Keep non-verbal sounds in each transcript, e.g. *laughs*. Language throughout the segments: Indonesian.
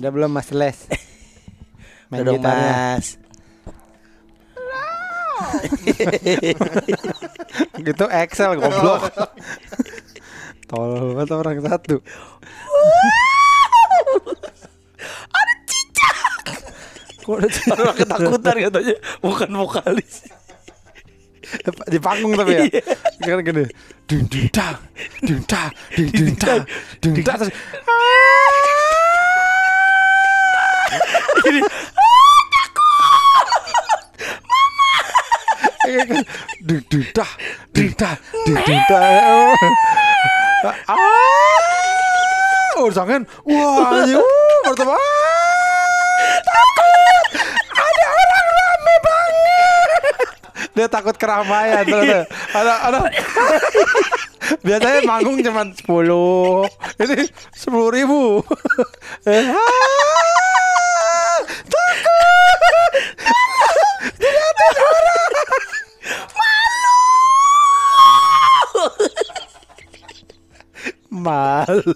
Udah belum Mas Les? *laughs* Main Udah dong gitarnya. mas *laughs* Gitu Excel goblok. Tolol banget orang satu. Kok ada cicak? Orang ketakutan katanya Bukan vokalis Di panggung tapi ya. Kan gini. Dun dun ta, dun ta, dun dun ta, dun ta terus Ini dun dun ta, dun ta, dun dun ta. Ah, oh, sangen. Wah, pertama. Ah, takut. Ada orang rame banget. Dia takut keramaian ternyata. Ada ada. Biasanya manggung cuma 10 Ini 10 ribu Malu.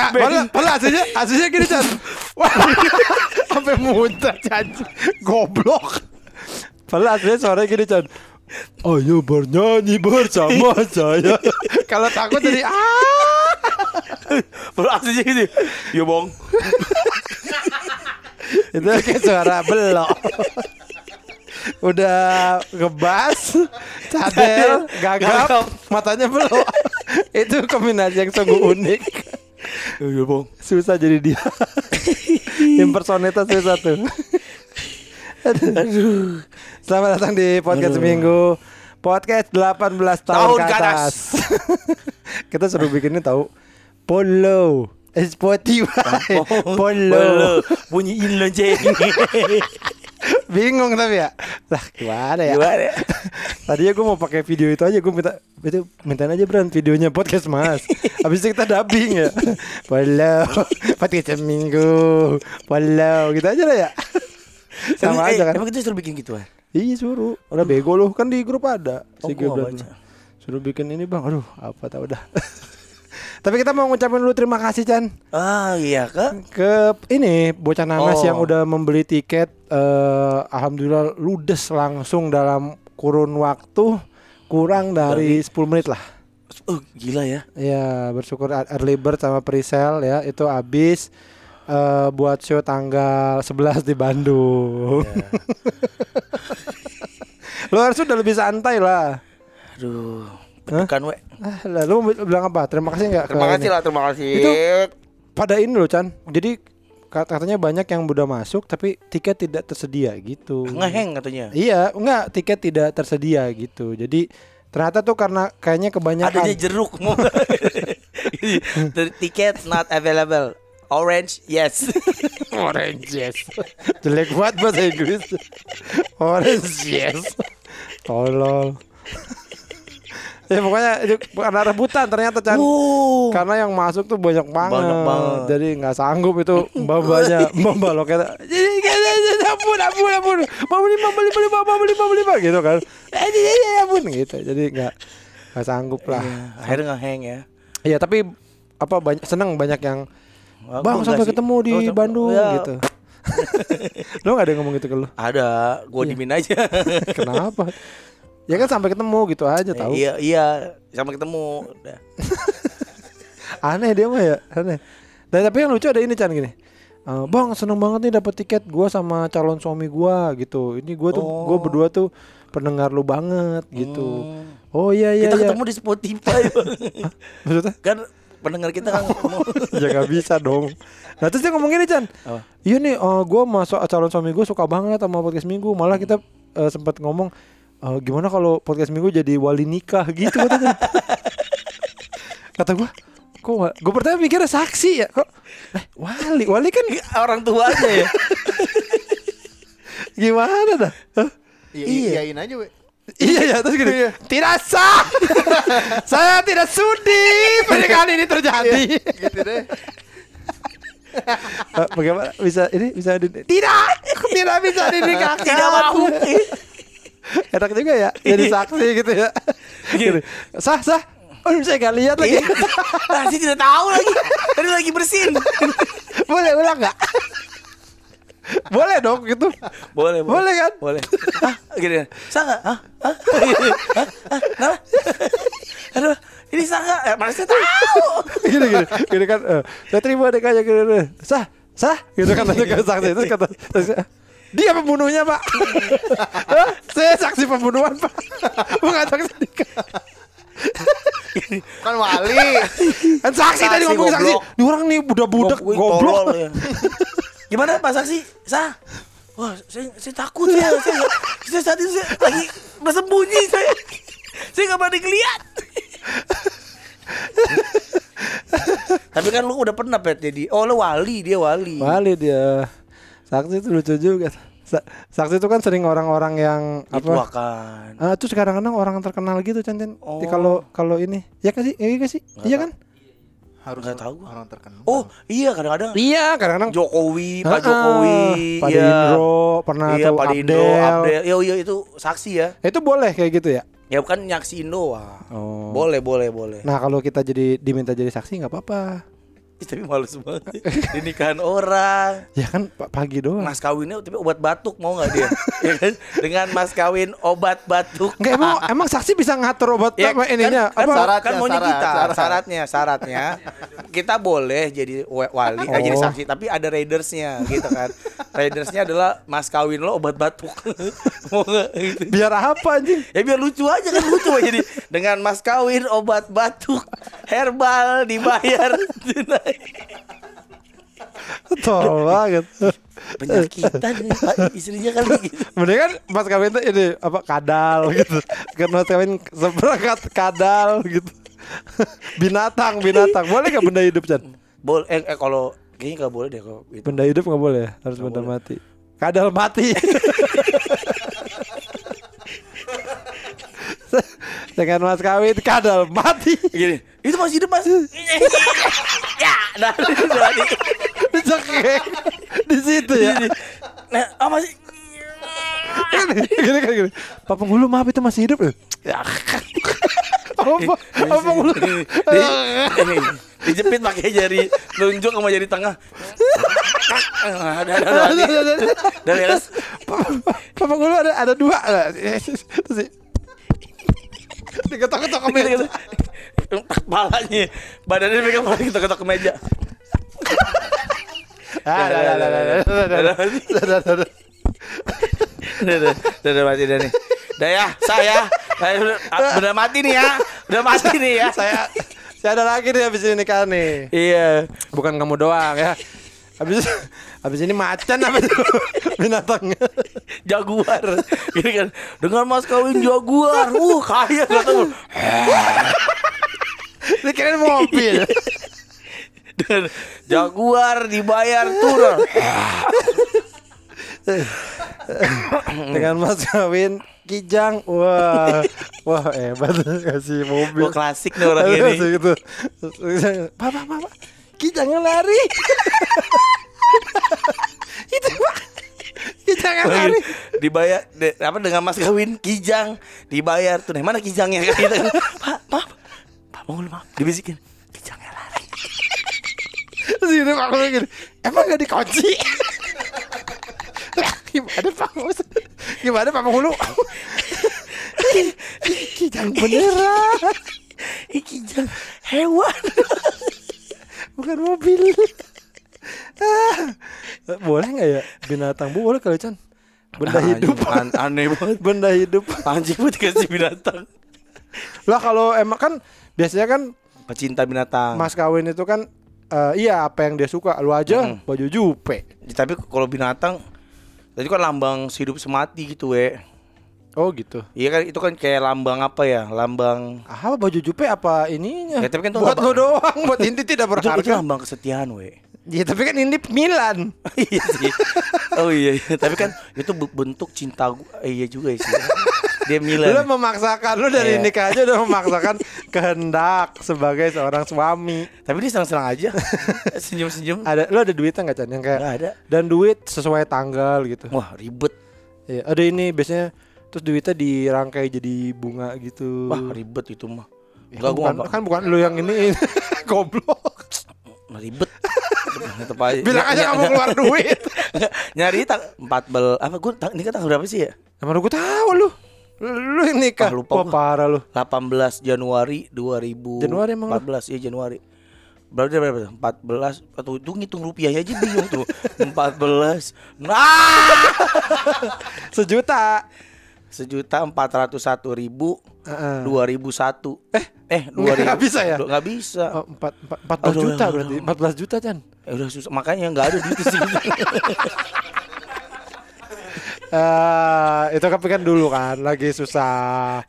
Ah, Malah, malah aslinya, aslinya gini Chan. Wah, Sampai muntah Chan. Goblok. Padahal aslinya suaranya gini Chan. Ayo bernyanyi bersama saya. Kalau takut jadi ah. Baru aslinya gitu Ya bong. Itu kayak suara belok Udah ngebas Cadel Gagap. Matanya belok. Itu kombinasi yang sungguh unik. Ya bong Susah jadi dia. Impersonita susah tuh Aduh. Selamat datang di podcast seminggu. Podcast 18 tahun, Tahun ke atas. Kita suruh bikinnya tahu. Polo. Eh, Spotify. Polo. Bunyiin lonceng *laughs* Bingung tapi ya? Lah gimana ya? Gimana ya? *laughs* Tadinya gue mau pakai video itu aja Gue minta itu mintain aja Bran videonya podcast mas. *laughs* Habis itu kita dubbing ya. Polo Podcast seminggu. Polo Gitu aja lah ya. *laughs* Sama Emang- aja eh, kan. Emang kita suruh bikin gitu kan? Iya suruh. Udah bego loh Kan di grup ada. Oh, Si baca. Suruh bikin ini bang. Aduh apa tau dah Tapi kita mau ngucapin dulu terima kasih Chan. Ah iya kak Ke ini Bocah Nanas Oh. yang udah membeli tiket eh Alhamdulillah ludes langsung dalam kurun waktu Kurang dari 10 menit lah. Oh gila ya. Ya bersyukur early bird sama pre-sale ya Itu habis eh, Buat show tanggal 11 di Bandung. *laughs* Lo harus udah lebih santai lah. Aduh Bukan we Ah, lah, lu mau bilang apa? Terima kasih nggak? Terima kasih ini? lah terima kasih Itu Pada ini loh Chan. Jadi kat- katanya banyak yang udah masuk tapi tiket tidak tersedia gitu. Ngeheng katanya Iya, enggak tiket tidak tersedia gitu. Jadi ternyata tuh karena kayaknya kebanyakan Adanya jeruk *laughs* Ticket not available Orange yes *laughs* orange yes. Jelek banget bahasa Inggris. *laughs* orange yes. Tolol. Ya pokoknya karena rebutan ternyata Chan. Oh Karena yang masuk tuh banyak banget, Banyak banget. jadi nggak sanggup itu mbak-mbaknya *laughs* mbak loketnya. Jadi ampun ampun ampun, mau beli mau beli beli mau beli mau beli gitu kan. Ampun gitu, jadi nggak nggak sanggup lah. Iya, Akhirnya ngeheng ya Iya tapi apa banyak seneng banyak yang Wah, bang sampai sih. ketemu di Oh, Bandung ya, gitu. *laughs* lu nggak ada yang ngomong gitu ke lu? Ada Gue dimin aja *laughs* Kenapa? Ya kan sampai ketemu gitu aja tahu. Iya iya Sampai ketemu Udah. *laughs* Aneh dia mah ya, aneh. Dan tapi yang lucu ada ini Chan gini. "Eh, bang seneng banget nih dapat tiket gua sama calon suami gua gitu. Ini gua tuh gua Oh. berdua tuh pendengar lu banget gitu. Hmm. Oh iya iya Kita iya. ketemu di Spotify. *laughs* Maksudnya? Kan pendengar kita kan *laughs* ya gak bisa dong. Nah terus dia ngomong gini Chan. Apa? Iya nih eh, gua masuk calon suami gua suka banget sama podcast minggu. Malah kita eh, sempat ngomong "Eh, gimana kalau podcast minggu jadi wali nikah gitu katanya. *laughs* Kata gua Kok gue pertama mikirnya saksi ya Kok eh, Wali Wali kan Orang tuanya ya *laughs* Gimana dah? Hah? Iya, Iya. iyain aja, we. Iya ya terus gini Tidak sah *laughs* Saya tidak sudi Pernikahan ini terjadi Gitu deh. Eh, Bagaimana bisa ini bisa di, Tidak Tidak bisa dinikahkan Tidak mau *laughs* Enak juga ya Jadi saksi gitu ya *laughs* Gini, Sah sah Oh, saya gak lihat lagi. Iya. *laughs* Nah, saya tidak tahu lagi. Tadi lagi bersin. Boleh ulang nggak? Boleh dong gitu. Boleh, Boleh kan? Boleh. Hah? Gini. Sangga? Hah? Hah? Hah? Hah? Kenapa? Aduh, ini sangga. Eh, mana saya tahu. gini gini gini kan eh, saya terima deh kayak gini, sah sah gitu kan tanya ke saksi itu kata saksi, dia pembunuhnya pak Hah? saya saksi pembunuhan pak *laughs* bukan saksi nikah Kan wali. kan saksi tadi Saksi, ngomong saksi ini orang nih udah budak Wih, goblok ya. Gimana Pak Saksi? Sah. Wah, saya, saya takut ya. *laughs* Saya, saya saat itu saya lagi bersembunyi saya. Saya nggak berani ngeliat. *laughs* Tapi kan lu udah pernah pet jadi. Oh, lu wali, dia wali. Wali dia saksi itu lucu juga Sa- saksi itu kan sering orang-orang yang apa Dituakan. Ah, terus kadang-kadang orang terkenal gitu Chan Chan. Oh. Kalau kalau ini ya kan sih, iya kan sih, iya kan? Harus Nggak tahu orang terkenal. Oh, iya kadang-kadang Iya, kadang-kadang Jokowi, Pak Ah, Jokowi, Pak iya. Indro, pernah iya, tuh Pak Indro, Abdel. Abdel. Iya, iya itu saksi ya. itu boleh kayak gitu ya? Ya bukan nyaksiin doang. Oh. Boleh, boleh, boleh. Nah kalau kita jadi diminta jadi saksi nggak apa-apa. Ih, *laughs* tapi males banget. Di nikahan orang. Ya kan pa- pagi doang. Mas kawinnya tapi obat batuk mau nggak dia? *laughs* ya kan? Dengan mas kawin obat batuk. Enggak emang emang saksi bisa ngatur obat Ya, apa ininya kan, apa? Syaratnya, kan maunya syarat, kita syarat. syaratnya syaratnya *laughs* kita boleh jadi wa- wali eh, jadi Oh. saksi tapi ada raidersnya gitu kan *laughs* raidersnya adalah mas kawin lo obat batuk mau *laughs* gitu Biar apa anjing? ya biar lucu aja kan lucu aja jadi dengan mas kawin obat batuk herbal dibayar *laughs* tunai Tol banget. penyakitan Pak, istrinya kali gitu Mending kan pas kawin tuh ini apa kadal gitu. Kan mas kawin seperangkat kadal gitu. *laughs* binatang binatang boleh nggak benda hidup Chan? boleh eh, eh, kalau kayaknya nggak boleh deh kalau itu Benda hidup nggak boleh harus Nggak benda boleh. mati. Kadal mati. *laughs* Dengan mas kawin kadal mati. gini itu masih hidup mas *laughs* ya nah jadi Dicekek di situ ya. nah oh, masih gini kan gini. Pak penghulu maaf itu masih hidup ya? Ya. apa? Apa ini, dijepit pakai jari telunjuk sama jari tengah ada ada ada ada dari atas Pak penghulu ada ada dua. Terus sih. Diketok-ketok ke meja. kepalanya badannya pegang kepala kita ketok ke meja Ah, dah, dah, dah, dah, dah, dah, dah, dah, dah, dah, dah. udah udah udah udah mati dah nih udah ya saya saya udah, ah, udah mati nih ya. Udah mati nih ya. Saya saya ada lagi nih habis ini nikah nih. iya. Bukan kamu doang ya. Habis habis ini macan apa itu? Binatangnya. jaguar. Gini kan dengan mas kawin jaguar. Uh kaya gak tahu. *laughs* Dikirain mobil. dengan jaguar dibayar turun *laughs* *coughs* Dengan mas kawin kijang. Wah. Wah, hebat kasih mobil. Wah klasik nih orang ini gitu. Papa, papa. Kijangnya lari. *laughs* Itu Pak. Kijangnya lari. dibayar de- apa dengan mas kawin kijang dibayar tuh nih mana kijangnya *laughs* kan gitu. pak maaf pak mau maaf dibisikin kijangnya lari Terus gini Pak gini. Emang gak dikunci? Gimana Pak Mulu? Gimana Pak Mulu? Kijang beneran. Kijang hewan Bukan mobil. Ah. Boleh nggak ya binatang bu? Boleh kali Chan. Benda hidup. An- aneh banget Benda hidup. anjing buat dikasih binatang Lah kalau emang kan biasanya kan pecinta binatang mas kawin itu kan eh, iya apa yang dia suka. Lu aja Mm-mm. baju jupe. tapi kalau binatang tadi kan lambang hidup semati gitu we Oh gitu. iya kan itu kan kayak lambang apa ya lambang Ah, baju jupe apa ininya? Ya, tapi kan buat nggak- lo doang, buat inti tidak itu, itu berharga. lambang kesetiaan we Ya, tapi kan ini Milan. *laughs* iya sih. Oh iya, iya. tapi kan itu bentuk cinta gua. Eh, iya juga sih. Dia Lu Milan. memaksakan lu dari Iya. nikah aja udah memaksakan kehendak sebagai seorang suami. Tapi dia senang-senang aja. *laughs* Senyum-senyum. Ada lu ada duitnya nggak Chan yang kayak Enggak ada. dan duit sesuai tanggal gitu. Wah, ribet. Iya, ada ini biasanya terus duitnya dirangkai jadi bunga gitu. Wah, ribet itu mah. Enggak, gua bukan, kan bukan lu yang ini *laughs* goblok. ribet. Tetep aja. Bilang aja kamu keluar duit. *laughs* Nyari tak 14 apa gue ini kan tanggal berapa sih ya? Emang gue tahu lu. Lu yang nikah. Ah, lupa Wah, gua. parah lu. 18 Januari 2014 Januari emang lu? ya Januari. Berarti berapa? 14 atau itu ngitung rupiahnya aja bingung tuh. *laughs* 14. Nah, *laughs* Sejuta. sejuta empat ratus satu ribu dua ribu satu. Eh, eh Nggak- nggak *laughs* bisa ya? Nggak bisa. Oh, empat, empat, belas juta berarti. Empat belas juta Chan. Eh, udah susah makanya nggak ada di sini. Eh, itu kan dulu kan lagi susah.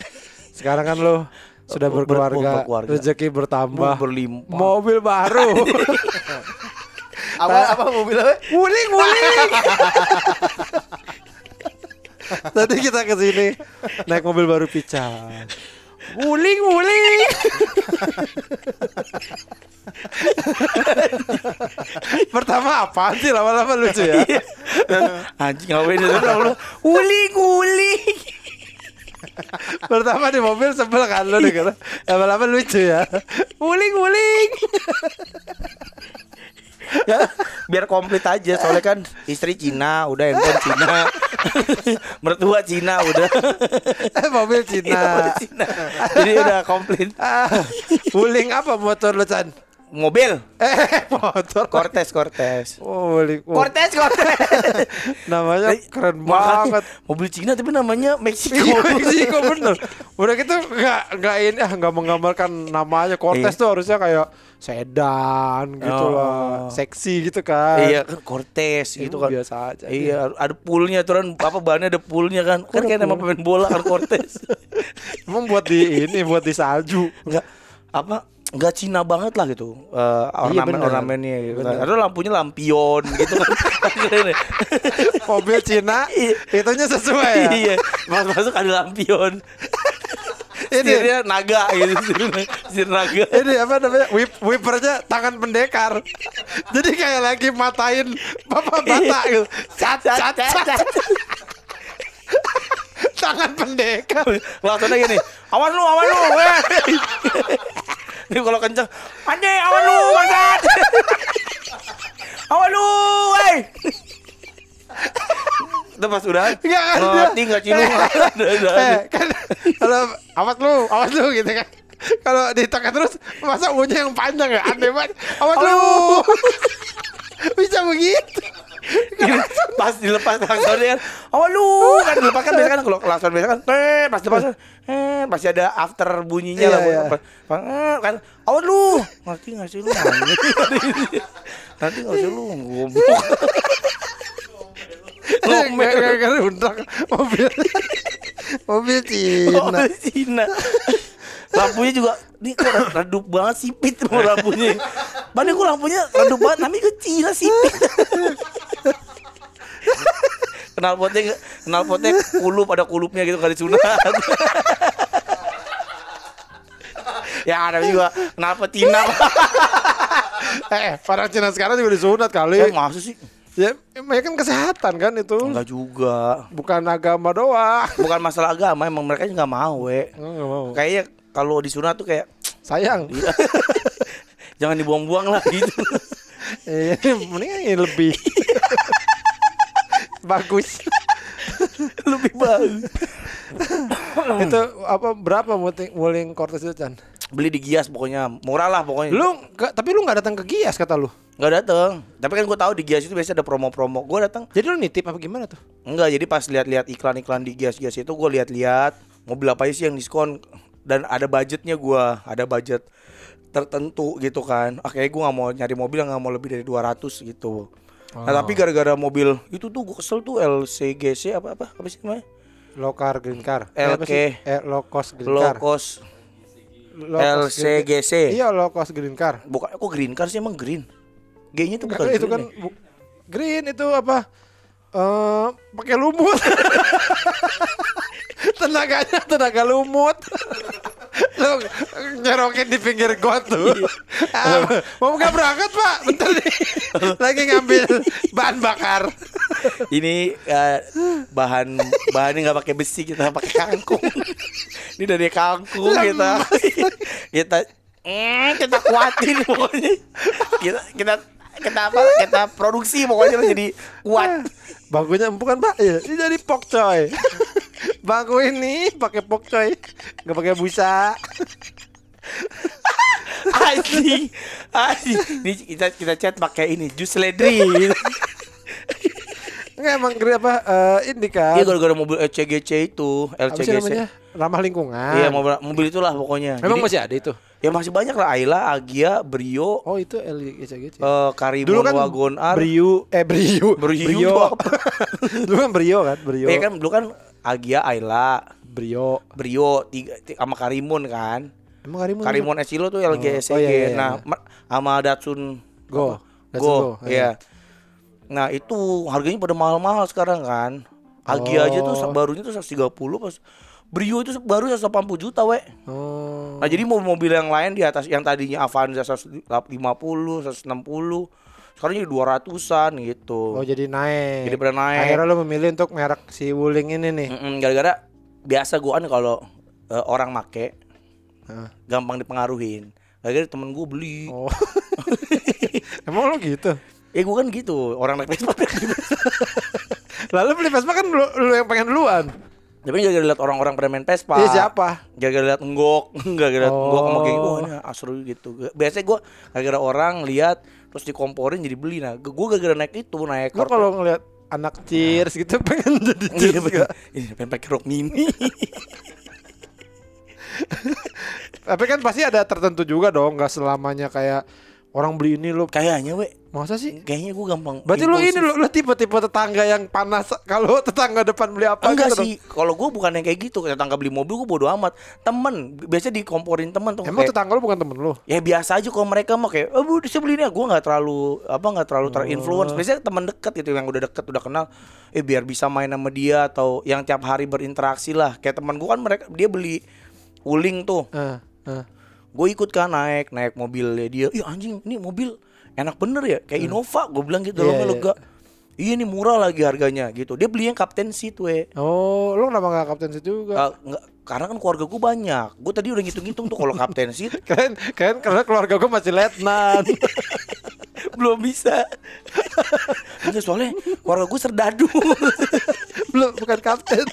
Sekarang kan lu sudah Ber- berkeluarga, berkeluarga. rezeki bertambah, Berlimpah. mobil baru. *laughs* apa apa mobil apa? wuling wuling. *laughs* Tadi kita ke sini naik mobil baru pican. Wuling wuling. Pertama apa sih lama-lama lucu ya? Anjing ngapain itu? Uling uling. Pertama di mobil sebel kan lu denger. Lama-lama lucu ya. Wuling wuling. Ya biar komplit aja soalnya kan istri Cina udah handphone Cina *laughs* mertua Cina udah Eh mobil Cina. Iya, Cina. jadi udah komplit Ah, wuling apa motor lu Chan? Mobil Eh *laughs* motor. Cortez Cortez Oh, wuling. Oh, Cortez Cortez *laughs* namanya keren Makanya, banget. mobil Cina tapi namanya Meksiko Iya Meksiko bener Udah gitu nggak nggak ini ah nggak menggambarkan namanya Cortez Iya. tuh harusnya kayak sedan gitu Oh. lah seksi gitu kan iya kan Cortez gitu kan biasa aja Iya, ada poolnya tuh kan apa bahannya ada poolnya kan. Kan kayak nama pemain bola kan Cortez. *laughs* emang buat di ini buat di salju Enggak apa enggak Cina banget lah gitu. Eh ornamen bener. ornamennya gitu. Bener. Ada lampunya lampion gitu kan. *laughs* Mobil Cina Iya. itunya sesuai ya Iya, pas masuk ada lampion. Ini- Setirnya naga gitu, setir naga. ini apa namanya whip whippernya tangan pendekar jadi kayak lagi matain bapak bata gitu cat cat cat tangan pendekar Langsung aja gini, awan lu, awan lu. Ini kalau kenceng, anjing, awan lu, *laughs* bangsat. awan lu, weh. Udah pas udah, Enggak kan ngerti nggak cilung. *laughs* eh, kan kalau awas lu awas lu gitu kan. Kalau ditekan terus masa punya yang panjang ya? Aneh banget. Awas lu. *laughs* Bisa begitu *laughs* pas dilepas langsungnya *laughs* kan, awan lu, kan dilepas kan biasa kan kalau langsung biasa kan, eh, pas dilepas eh, pasti ada after bunyinya Iya, lah, iya. Eh, kan, awan lu, ngerti nggak sih lu? Nanti nggak sih lu, goblok. *laughs* Ngomel. undak mobil mobil Cina Oh, Cina. Lampunya juga ini kok redup banget sipit mau lampunya. Padahal kok lampunya redup banget, tapi ke Cina sipit. kenal potnya kenal potnya kulup ada kulupnya gitu kali sunat. ya ada juga kenapa Cina eh orang Cina sekarang juga disunat kali. Eh, masa sih? Ya mereka kan kesehatan kan itu. Enggak juga. Bukan agama doang. Bukan masalah agama emang mereka nggak mau we. Enggak mau. Kayaknya kalau disunat tuh kayak sayang. Iya. *laughs* jangan dibuang-buang lah gitu. Eh, mendingan ini lebih. *laughs* Bagus. Lebih bagus. *coughs* Itu apa berapa muling muling Cortez itu Chan? Beli di Gias pokoknya. Murah lah pokoknya. Lu nggak- tapi lu nggak datang ke Gias kata lu? Nggak dateng. Tapi kan gue tahu di Gias itu biasanya ada promo-promo. Gue datang jadi lu nitip apa gimana tuh? Enggak jadi pas lihat-lihat iklan-iklan di Gias Gias itu gue lihat-lihat. Mobil apa sih yang diskon dan ada budgetnya gue ada budget tertentu gitu kan. Akhirnya gue nggak mau nyari mobil yang nggak mau lebih dari 200 gitu. Nah tapi gara-gara mobil itu tuh gue kesel tuh LCGC apa apa apa sih namanya? Low car green car. Eh, LK. sih? eh, low cost green low car. Cost Low cost green- LCGC iya low cost green car. Bukan kok green car sih emang green? G-nya tuh bukan itu green kan ya? bu- green itu apa eh pakai lumut. *laughs* Tenaganya tenaga lumut. Lu nyerokin di pinggir got tuh Ah, mau nggak berangkat pak? Bentar nih. Lagi ngambil bahan bakar. Ini eh, bahan bahannya nggak pakai besi kita pakai kangkung. Ini dari kangkung kita. Kita eh kita kuatin pokoknya. Kita kita kita apa kita produksi pokoknya lo jadi kuat *laughs* Bangkunya bukan pak ya, ini jadi pokcoy. *laughs* Bangku ini pakai pokcoy, nggak pakai busa. *laughs* anjing anjing ini kita kita chat pakai ini jus ledri Enggak emang kira apa eh, ini kan. Iya gara-gara mobil LCGC itu apa sih LCGC namanya? Ramah lingkungan. Iya mobil mobil itulah pokoknya Memang Jadi, masih ada itu. Ya masih banyak lah Ayla Agia Brio Oh itu LGC. eh Karimun Dulu kan Wagon R Brio eh Brio Brio apa? *laughs* Dulu kan Brio kan Brio. Iya kan dulu kan Agia Ayla Brio. Brio tiga, ti- sama Karimun kan Emang Karimun. Karimun Esilo tuh LGSG Oh, iya, iya, iya. nah ma- sama Datsun Go. Datsun Go, Go, iya. iya nah itu harganya pada mahal-mahal sekarang kan Agia aja tuh Oh. barunya tuh 130 pas Brio itu baru 180 juta we Oh. Nah jadi mobil-mobil yang lain di atas yang tadinya Avanza 150, 160 Sekarang jadi 200an gitu Oh jadi naik. Jadi pada naik. Akhirnya lo memilih untuk merek si Wuling ini nih. Mm-mm, Gara-gara biasa gue kan kalau eh, orang make Hah. Gampang dipengaruhin Gara-gara temen gue beli Oh. *laughs* Emang lo gitu? Eh gue kan gitu Orang naik Vespa *laughs* Lalu beli Vespa kan lu, lu yang pengen duluan. Tapi gara-gara liat orang-orang pada main Vespa Iya siapa? Gara-gara liat *laughs* enggok Gara-gara enggok sama kayak Oh. Wah ini asru gitu Biasanya gue gara-gara orang lihat Terus dikomporin jadi beli Nah gue gara-gara naik itu Naik Lo kalau ngeliat anak cheers gitu *laughs* pengen jadi Iya cheers gak? Iya, pengen pakai rok mini. *laughs* Tapi kan pasti ada tertentu juga dong, nggak selamanya kayak orang beli ini lo. Kayaknya we, Masa sih? kayaknya gue gampang. Berarti lo ini lo, lo tipe-tipe tetangga yang panas kalau tetangga depan beli apa Enggak gitu sih, kalau gue bukan yang kayak gitu. Tetangga beli mobil gue bodo amat. Temen, biasanya dikomporin temen tuh. Emang kayak, tetangga lo bukan temen lo? ya biasa aja kalau mereka mah kayak, oh bu, bisa beli ini. Gue nggak terlalu apa nggak terlalu Oh. terinfluence. Biasanya teman dekat gitu yang udah deket udah kenal. Eh biar bisa main sama dia atau yang tiap hari berinteraksi lah. Kayak teman gue kan mereka dia beli uling tuh. Eh, eh. gue ikut kan naik naik mobilnya dia iya anjing ini mobil enak bener ya kayak Innova gue bilang gitu. Iya, dalamnya iya. lega iya nih murah lagi harganya gitu dia beli yang kapten seat we Oh, lo kenapa nggak kapten seat juga? Ah, nggak- karena kan keluarga gue banyak gue tadi udah ngitung-ngitung tuh kalau kapten seat *laughs* Keren, keren karena keluarga gue masih letnan. *laughs* belum bisa Enggak, soalnya keluarga gue serdadu *laughs* Belum bukan kapten.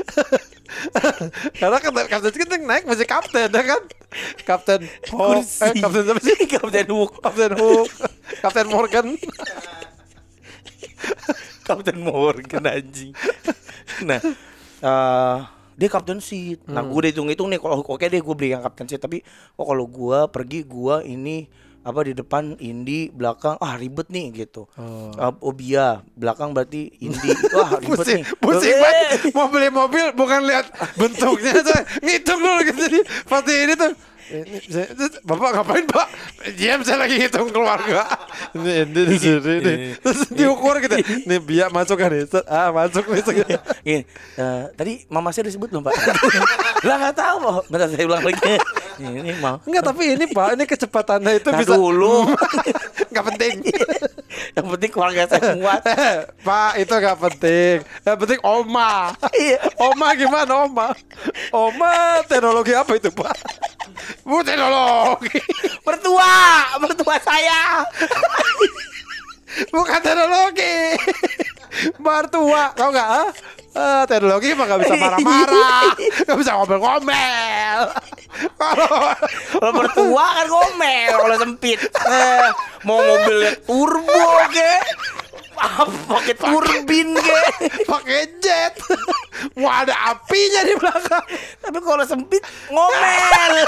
*laughs* karena kan kapten seat kan naik masih kapten ya kan? Kapten Hook, eh kapten apa sih? *laughs* kapten Hook Kapten Hook, Kapten Morgan. *laughs* Kapten Morgan anjing. Nah, eh dia kapten seat. Nah, gue udah hitung-hitung nih kalau oke deh gue beli yang kapten seat tapi oh kalau gue pergi gue ini apa di depan Indi belakang ah ribet nih gitu. Oh. Eh, Obia belakang berarti Indi *laughs* wah ribet Pusing, nih. pusing Eh, banget. Mau beli mobil bukan lihat bentuknya *laughs* tuh, ngitung dulu gitu. Jadi pasti ini tuh. Ini, saya- Bapak ngapain Pak? Diam saya lagi ngitung keluarga. Ini ini di sini nih. Terus diukur gitu. Nih biar masuk kan nih. Set, Ah masuk nih. Set. Gini, eh, tadi mama saya disebut belum pak? *laughs* lah nggak tahu Pak. Bentar saya ulang lagi. Ini mau. Enggak tapi ini Pak, ini kecepatannya itu bisa dulu. Enggak *laughs* penting. *laughs* Yang penting keluarga saya muat. Pak itu nggak penting. Yang penting Oma. Iya. Oma gimana Oma? Oma teknologi apa itu Pak? Bu teknologi. *laughs* Mertua, mertua saya. *laughs* Bukan teknologi. Mertua, kau nggak? ah? Ah, teknologi mah nggak bisa marah-marah, *laughs* nggak bisa ngomel-ngomel. Kalau Kalau mertua kan ngomel kalau sempit. Eh, mau mobilnya turbo ke? Apa pakai turbin ke? *laughs* pakai jet, mau ada apinya di belakang. Tapi kalau sempit ngomel. *laughs*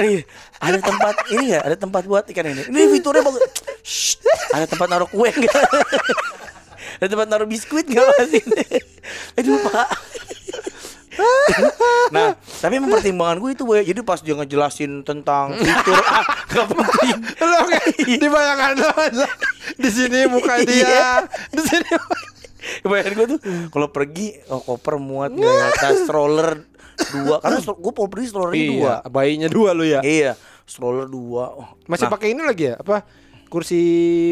Eh, ada tempat ini ya, ada tempat buat ikan ini. Ini fiturnya bagus. Shh, ada tempat naruh kue enggak? *laughs* ada tempat naruh biskuit enggak Mas ini? Aduh, Pak. Nah, tapi emang pertimbangan gue itu, gue. Jadi pas dia ngejelasin tentang fitur ah, *laughs* gak penting. Lo kayak di bayangan *laughs* lo. Di sini muka dia, di sini. Bayangin gue tuh kalau pergi oh, koper muat nggak ya tas stroller dua karena gue mau pergi stroller dua Iya, bayinya dua lu ya. iya stroller dua oh, Masih nah, pakai ini lagi ya? Apa kursi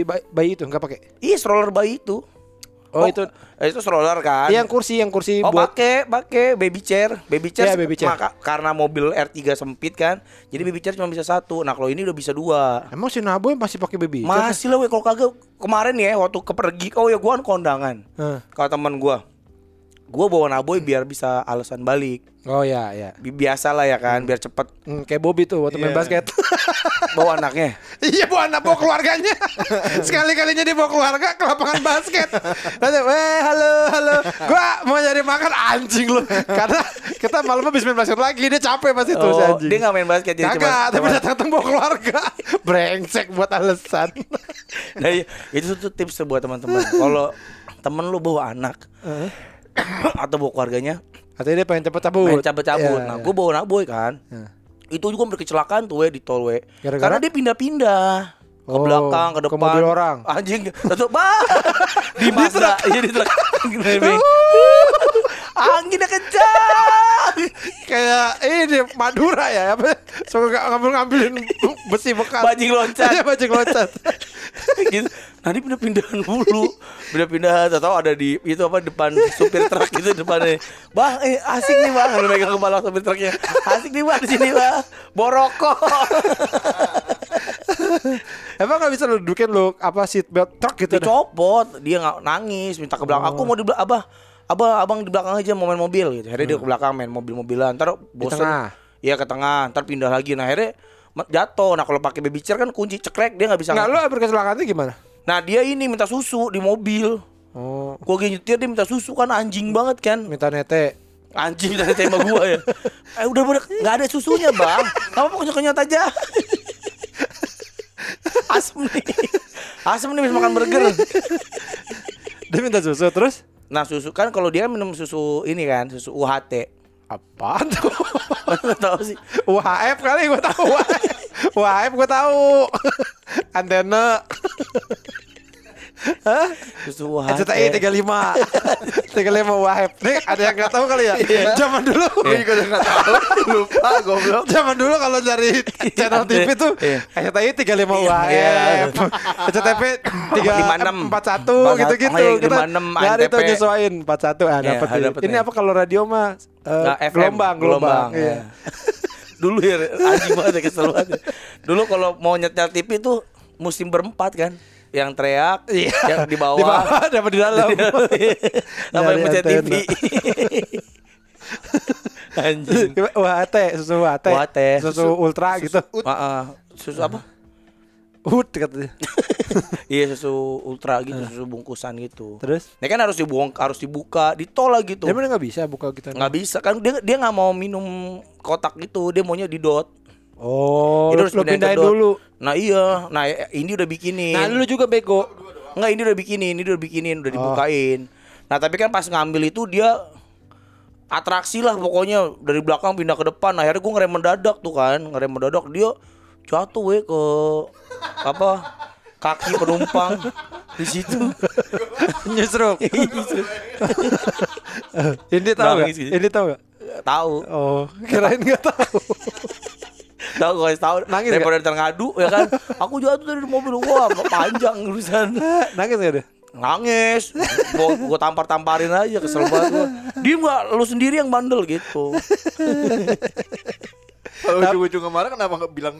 bayi, bayi itu nggak pakai? iya stroller bayi itu Oh, itu- eh, itu stroller kan? Yang kursi, yang kursi Oh buat pakai pakai baby chair, baby chair, Iya, baby chair. maka- karena mobil R3 sempit kan, jadi baby chair cuma bisa satu. Nah kalau ini udah bisa dua. Emang si Naboy masih pakai baby? Masih lah, kalau kagak kemarin ya waktu ke pergi, oh ya gua kan kondangan. Hah. Kalau teman gua, gua bawa naboy biar bisa alasan balik. Oh ya, ya. Bi- Biasa lah ya kan, biar cepet Hmm, kayak Bobby tuh waktu main Iya. basket. *laughs* bawa anaknya. iya, bawa anak bawa keluarganya. *laughs* Sekali-kalinya dia bawa keluarga ke lapangan basket. Nanti, weh, halo, halo. Gua mau nyari makan anjing lu. Karena kita malam habis main basket lagi, dia capek pas itu si Oh, anjing. dia nggak main basket jadi Kagak, tapi datang-datang bawa keluarga. *laughs* Brengsek buat alasan. Nah, iya, itu tuh tips buat teman-teman. Kalau temen lu bawa anak *coughs* atau bawa keluarganya, Katanya dia pengen cepet cabut. main cabut-cabut. Iya, nah, iya. gue bawa naboy kan. Iya. Itu juga berkecelakaan tuh we di tol we. Gara-gara? Karena dia pindah-pindah ke Oh, belakang, ke ke depan. mobil orang. Anjing, *laughs* tetep bah. *laughs* di Mazda, *laughs* iya di truk. Anginnya kencang. Kayak ini Madura ya apa suka ngambil-ngambilin besi bekas. Bajing loncat. Iya, bajing loncat. *laughs* gitu. Nanti pindah-pindahan dulu. Pindah-pindah atau ada di itu apa depan supir truk itu depannya. Bang, eh asik nih bang, lu megang kepala supir truknya. Asik nih bang di sini bang. Borokok. *laughs* Emang gak bisa lu dudukin lu apa seat belt truk gitu dah? Dicopot, dia nggak nangis, minta ke belakang. Aku mau di belakang, abah, abah, abang di belakang aja mau main mobil gitu. Akhirnya dia ke belakang main mobil-mobilan. Ntar tengah? Iya ke tengah, ntar pindah lagi. Nah akhirnya jatuh. Nah kalau pakai baby chair kan kunci cekrek dia nggak bisa. Enggak lu berkecelakaannya gimana? Nah dia ini minta susu di mobil. Oh, Gua nyetir dia minta susu kan anjing banget kan. minta nete. Anjing dari tema gua ya. *laughs* Eh udah udah nggak ada susunya bang. Kamu pokoknya kenyot aja. *laughs* Asem nih. Asem nih habis makan burger. Dia minta susu terus Nah susu kan kalau dia minum susu ini kan susu UHT. apa tuh? *laughs* Tahu sih. UHF kali gue tahu *laughs* UHF. UHF gue tahu. *laughs* Antena. Susu UHT. RCTI 35 35 UHF Nih ada yang gak tahu kali ya Zaman dulu Gue juga udah nggak tahu. *laughs* Lupa goblok. Zaman dulu kalau dari channel TV tuh Iya. RCTI 35 UHF Iya. RCTP 56. 41 gitu-gitu iya, Kita 56 Dari itu ANTP. nyesuaiin 41 ah, Iya, dapat ada ini. ya. apa kalau radio mah eh, gelombang gelombang, ya. Iya. *laughs* Dulu ya anjing banget ya kesel banget. Dulu kalau mau nyetel TV tuh musim berempat kan. Yang teriak, Iya. yang di bawah, Di bawah dapat di dalam sama yang Nyari pencet TV. *laughs* anjing. UHT susu UHT UHT. *laughs* *laughs* Susu ultra gitu Heeh. Susu apa? Ut katanya Iya susu ultra gitu, susu bungkusan gitu. Terus Ini kan harus dibuang, harus dibuka, ditolak gitu. Dia mana nggak bisa buka kita nggak bisa kan dia dia nggak mau minum kotak gitu, dia maunya di dot. Oh, Itu harus lu pindahin dulu. Nah iya, nah ini udah bikinin. Nah, lu juga bego. Enggak ini udah bikinin, ini udah bikinin, Oh. udah dibukain. Nah tapi kan pas ngambil itu dia atraksi lah pokoknya dari belakang pindah ke depan. Akhirnya gue ngerem mendadak tuh kan, ngerem mendadak dia jatuh we ke apa kaki penumpang di situ. *laughs* *laughs* Nyusruk. ini tahu nggak? Gitu. Ini tahu nggak? tahu, Oh, kirain nggak tahu. *laughs* tahu guys tahu. Nangis Daripada ntar ngadu ya kan. Aku jatuh dari mobil gua, panjang urusan. *laughs* Nangis nggak deh? nangis gua, gua tampar-tamparin aja kesel banget gua dia nggak lu sendiri yang bandel gitu *laughs* Kalau ujung-ujung kemarin kenapa nggak bilang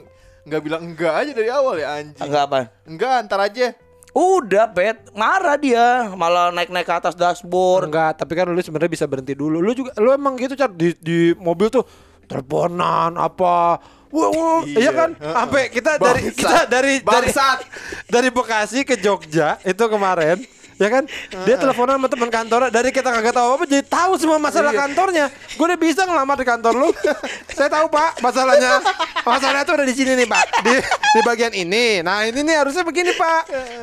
nggak bilang enggak aja dari awal ya anjing. enggak apa Enggak, antar aja. udah pet marah dia malah naik-naik ke atas dashboard Enggak, tapi kan lu sebenarnya bisa berhenti dulu. Lu juga lu emang gitu Car di di mobil tuh teleponan apa Wah, wah, iya Iya. kan? Sampai kita dari Bangsat. kita dari dari Bangsat. dari Bekasi ke Jogja itu kemarin ya kan? Dia teleponan sama teman kantornya dari kita kagak tahu apa jadi tahu semua masalah Iya. kantornya. Gue udah bisa ngelamar di kantor lu. Saya tahu pak masalahnya. Masalahnya tuh ada di sini nih pak. Di di bagian ini. Nah ini nih harusnya begini pak.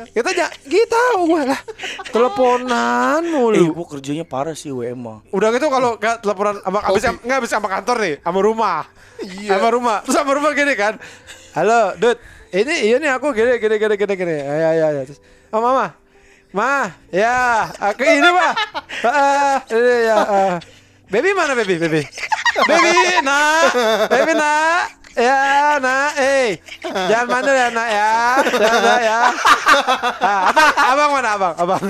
Kita ja kita tahu lah teleponan eh mulu gua kerjanya parah sih emang Udah gitu kalau teleponan sama abis nggak abis sama kantor nih, sama rumah. Iya. Sama rumah. Terus *laughs* sama rumah gini kan. Halo, Dut. Ini iya nih aku gini gini gini gini gini. Ya ya ya. Terus, oh mama. Ma, ya, aku ini mah. *laughs* Ah, ini ya. ah. Baby mana baby, baby? Baby, nak, baby nak. Ya, nak, eh, jangan mandul ya, nak ya, jangan ya. Ah, abang, abang mana abang, abang.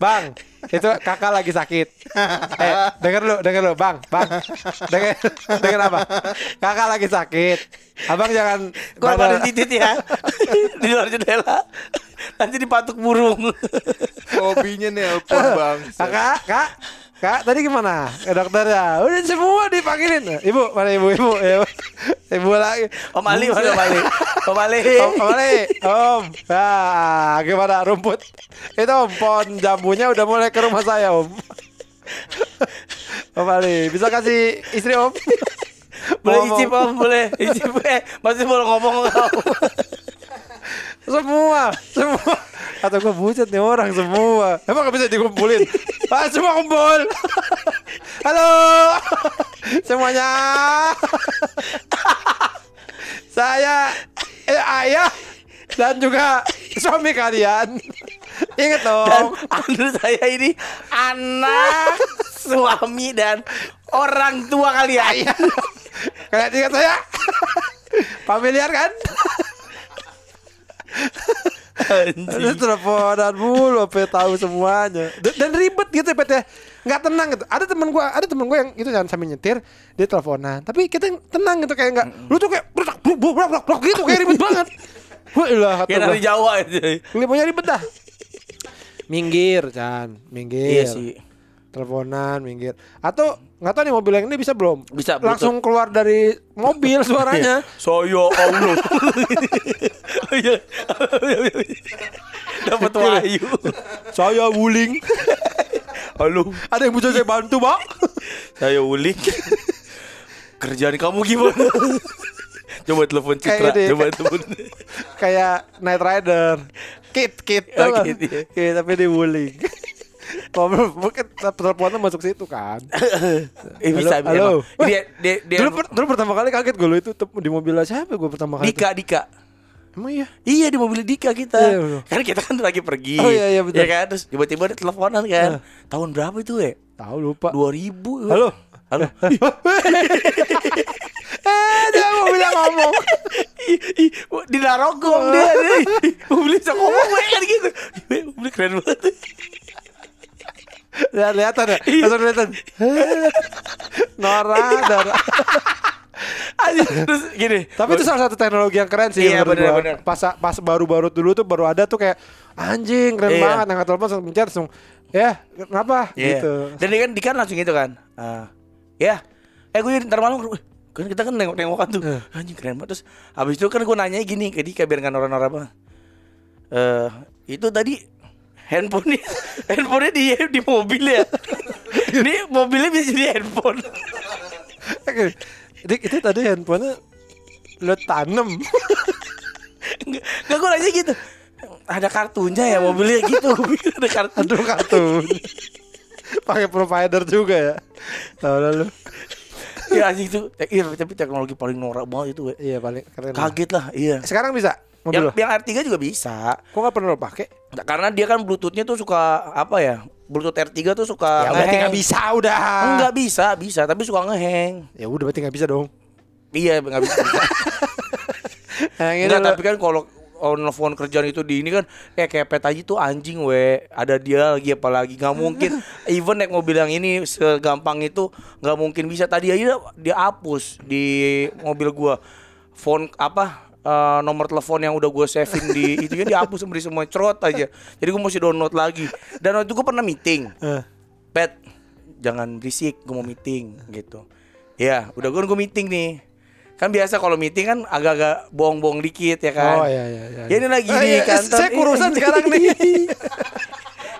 Bang, itu kakak lagi sakit. Eh, denger lu, denger lu, Bang, Bang. Denger, denger apa? Kakak lagi sakit. Abang jangan Gua pada- pada titit ya di luar jendela. Nanti dipatuk burung. Hobinya nelpon bang. Kakak, kak, kak, tadi gimana? Ke dokter ya? Udah semua dipanggilin. Ibu, mana ibu, ibu, ibu, ibu lagi. Om Ali mana Om Ali? Om Ali. Om, om Ali, om. Ah, gimana rumput? Itu om, pohon jambunya udah mulai ke rumah saya om. Om Ali, bisa kasih istri om? Boleh icip Om, boleh icip. Eh, masih boleh ngomong Om? Semua, semua. Atau gue bucet nih orang semua. Emang gak bisa dikumpulin? *laughs* Ah, semua kumpul. Halo, semuanya. Saya eh, ayah dan juga suami kalian. Ingat Dan dong. menurut saya ini anak, suami dan orang tua kalian. Kayak ingat saya. Familiar kan? *laughs* Terus teleponan mulu, apa tahu semuanya. Dan, dan ribet gitu ya, Pet ya. Nggak tenang gitu. Ada teman gua, ada teman gua yang itu jangan sambil nyetir, dia teleponan. Tapi kita tenang gitu kayak enggak. Lu tuh kayak bruk bruk bruk bruk gitu kayak ribet banget. *laughs* Wah, ilah kata Kayak dari Jawa itu. Lu punya ribet dah. Minggir, Chan. Minggir. Iya sih. Teleponan, minggir. Atau nggak tahu nih mobil yang ini bisa belum? Bisa, Langsung keluar dari mobil *laughs* suaranya. Saya Allah. *laughs* Iya. Dapat wahyu. Saya wuling. Halo, Ada yang bisa saya bantu, Pak? saya Ulik. Kerjaan kamu gimana? Coba telepon Citra, Kayak coba telepon. kayak Night Rider kit kit Oh? Kit, iya. Kit, tapi di wuling mungkin teleponnya masuk situ kan Eh bisa, halo. emang. Dia, dia, dia, dulu, per- dulu pertama kali kaget gue lo itu di mobilnya siapa gue pertama kali Dika, Dika. itu? emang iya Iya di mobil Dika kita. Iya, betul. kan kita kan lagi pergi. Oh, iya, iya, betul. Ya kan terus tiba-tiba ada teleponan kan. Tahun berapa itu ya? tahu lupa 2000. Halo? Halo. *laughs* eh dia mobilnya ngomong Ih, ih, di Narogong dia. *laughs* Mobil bisa ngomong kan gitu. Mobil keren banget. Lihat lihatan ya Iya. langsung lihatan *laughs* Nora Nora Aduh, terus gini. tapi itu salah satu teknologi yang keren sih Iya, gua. bener. pas pas baru-baru dulu tuh baru ada tuh kayak anjing keren Iya. banget angkat telepon langsung pencet langsung ya kenapa Iya. gitu Dan dia kan, dia kan langsung gitu kan. Ah, ya. Eh gue ntar malam kan kita kan nengok-nengokan tuh. Eh. Anjing keren banget. Terus habis itu kan gue nanya gini ke Dika biar nggak norak-norak banget. Eh, itu tadi handphonenya *laughs* handphonenya di di mobil ya. *laughs* Ini mobilnya bisa jadi handphone. Oke. Dik, itu tadi handphonenya lo tanem. Enggak, enggak gue nanya gitu. Ada kartunya ya mobilnya gitu. *laughs* Ada kartu. Aduh kartun. Pakai provider juga ya. Tahu lah lu. Ya anjing itu. Iya, tapi teknologi paling norak banget itu. we. Iya paling keren. Kaget lah, iya. Sekarang bisa mobil Yang, lo. yang R3 juga bisa. Kok nggak pernah lo pakai? Nah, karena dia kan bluetoothnya tuh suka apa ya? Bluetooth R3 tuh suka Ya berarti nggak bisa udah. Enggak bisa, bisa, tapi suka ngeheng. Ya udah berarti nggak bisa dong. Iya, enggak bisa. *laughs* Enggak, lo- tapi kan kalau oh, nelfon kerjaan itu di ini kan kayak kepet aja tuh anjing we ada dia lagi apalagi nggak mungkin *laughs* even naik mobil yang ini segampang itu nggak mungkin bisa tadi aja dia hapus di mobil gua phone apa eh, nomor telepon yang udah gue savein di *laughs* itu kan dihapus sama di semua cerot aja jadi gue mesti download lagi dan waktu itu gue pernah meeting Eh, pet jangan berisik gue mau meeting gitu ya udah gue gue meeting nih kan biasa kalau meeting kan agak-agak bohong-bohong dikit ya kan Oh iya iya iya. Ya ini lagi Eh, di iya, kantor. Saya kurusan sekarang nih. *laughs*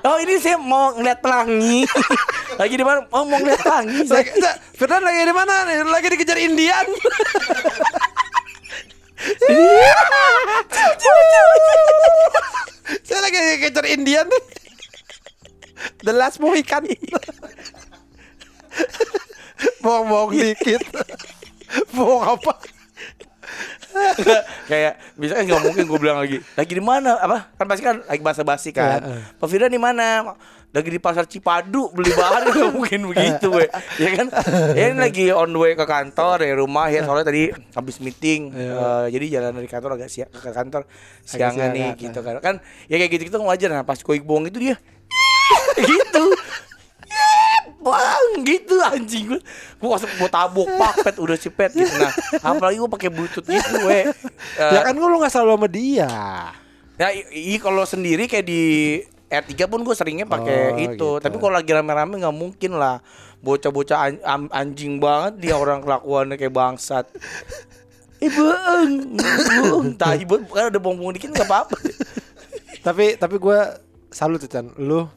Oh ini saya mau ngeliat pelangi. *laughs* lagi di mana? Oh mau ngeliat pelangi. Saya. Lagi di mana nih? Lagi dikejar Indian. *laughs* Saya lagi dikejar Indian nih. The Last Mohican. *laughs* Bohong-bohong dikit. *laughs* Bohong apa? Kayak bisa kan nggak mungkin gue bilang lagi. Lagi di mana? Apa? Kan pasti kan lagi bahasa basi kan. Iya, iya. Pak Firdan di mana? Lagi di pasar Cipadu beli bahan *laughs* nggak mungkin begitu, we. ya kan? Ya ini lagi on the way ke kantor dari rumah ya soalnya tadi habis meeting, Iya. Eh, jadi jalan dari kantor agak siang ke kantor siangan siangan, nih gitu kan. Kan ya kayak gitu gitu wajar. Nah pas koi bohong itu dia *laughs* gitu bang gitu anjing gue gue langsung gue tabok pak pet udah si pet gitu nah apalagi gue pakai bluetooth gitu we Eh, *laughs* Ya kan lu nggak selalu sama dia. ya i, i- kalau sendiri kayak di R3 pun gue seringnya pakai Oh, itu gitu. tapi kalau lagi rame-rame nggak mungkin lah bocah-bocah an- anjing banget dia orang kelakuannya kayak bangsat Ibu, entah ibu kan ada bong dikit nggak apa-apa. Tapi tapi gue salut Chan. Lu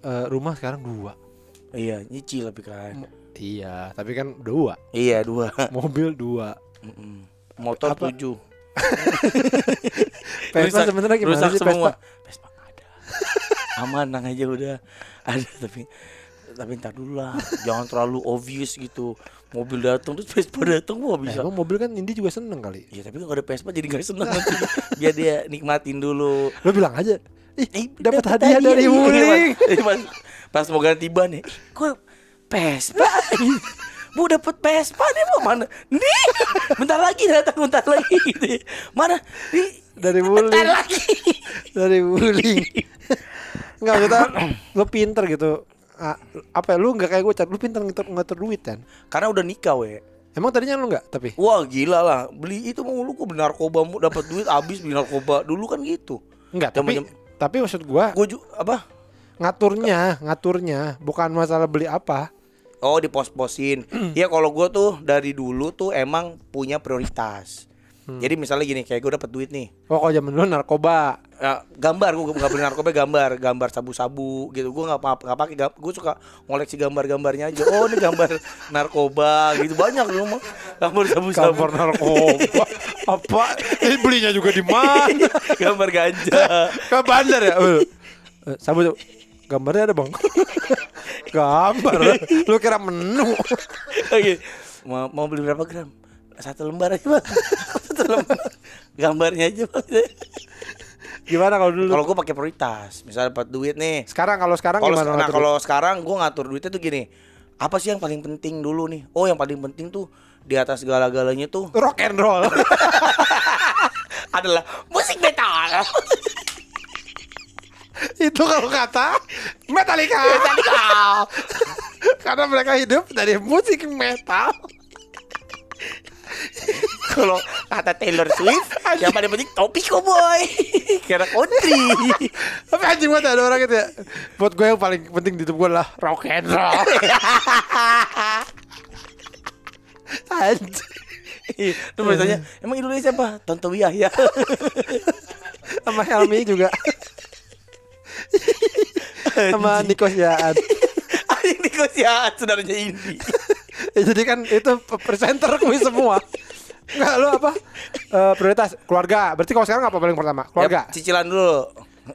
eh, rumah sekarang dua. Iya, nyicil tapi kan. Iya, tapi kan dua. Iya dua. Mobil dua. Mm-mm. Motor Apa? tujuh. *laughs* Vespa sebenarnya gimana rusak sih semua. Vespa? Vespa ada. *laughs* Aman, nang aja udah. Ada tapi tapi ntar dulu lah. Jangan terlalu obvious gitu. Mobil datang terus Vespa datang Eh, bisa. emang mobil kan Indi juga seneng kali. Iya tapi kalau ada Vespa jadi gak seneng nanti. Biar dia nikmatin dulu. Lu bilang aja. Ih, Eh, dapat dapet hadiah dari Iya, Wuling. Pas, mau ganti ban nih. Kok Vespa? Bu dapat Vespa nih mau mana? Nih, bentar lagi datang bentar lagi gitu. ya. Mana? Nih, Dari bentar Wuling. lagi. Dari Wuling. Enggak kita lu pinter gitu. Apa ya, lu nggak kayak gue lu pinter ngatur ngatur duit kan Karena udah nikah we. emang tadinya lu nggak tapi Wah gila lah Beli itu mulu kok beli narkoba mu dapat duit habis beli narkoba Dulu kan gitu Enggak, tapi tapi maksud gua Gue juga apa ngaturnya, ngaturnya bukan masalah beli apa. Oh di pos-posin *clears throat* Iya kalau gue tuh dari dulu tuh emang punya prioritas Jadi misalnya gini kayak gue dapat duit nih Oh, kalau zaman dulu narkoba. Ya, gambar gue nggak beli narkoba gambar gambar sabu-sabu gitu gue nggak apa nggak pakai gue suka ngoleksi gambar-gambarnya aja oh ini gambar *laughs* narkoba gitu banyak di rumah gambar sabu-sabu Gambar narkoba. apa? Ini belinya juga di mana? *laughs* gambar ganja *laughs* Ke bandar ya? Eh, Sabu tuh. Gambarnya ada, Bang. *laughs* Gambar. Lu kira menu. Oke. mau mau beli berapa gram satu lembar aja bang *laughs* satu lembar gambarnya aja bang Gimana kalau dulu? kalau gue pakai prioritas misalnya dapat duit nih sekarang kalau sekarang kalau gimana? nah, kalau sekarang gue ngatur duitnya tuh gini apa sih yang paling penting dulu nih oh yang paling penting tuh di atas segala-galanya tuh rock and roll. *laughs* adalah musik metal Itu kalau kata Metallica. *laughs* Karena mereka hidup dari musik metal. kalau kata Taylor Swift yang paling penting topi boy karena country Tapi anjing banget ada orang gitu ya. Buat gue yang paling penting di hidup gue lah rock and roll. *laughs* anjing. Itu bertanya, emang idolanya siapa? Tonto Yahya. Sama Helmi juga. *laughs* Sama Niko Siaan. Anjing negosiasi saudaranya Indi. Ya, *laughs* jadi kan itu presenter kuis semua. Enggak lu apa? Eh, prioritas keluarga. Berarti kalau sekarang apa paling pertama? Keluarga. Ya, cicilan dulu.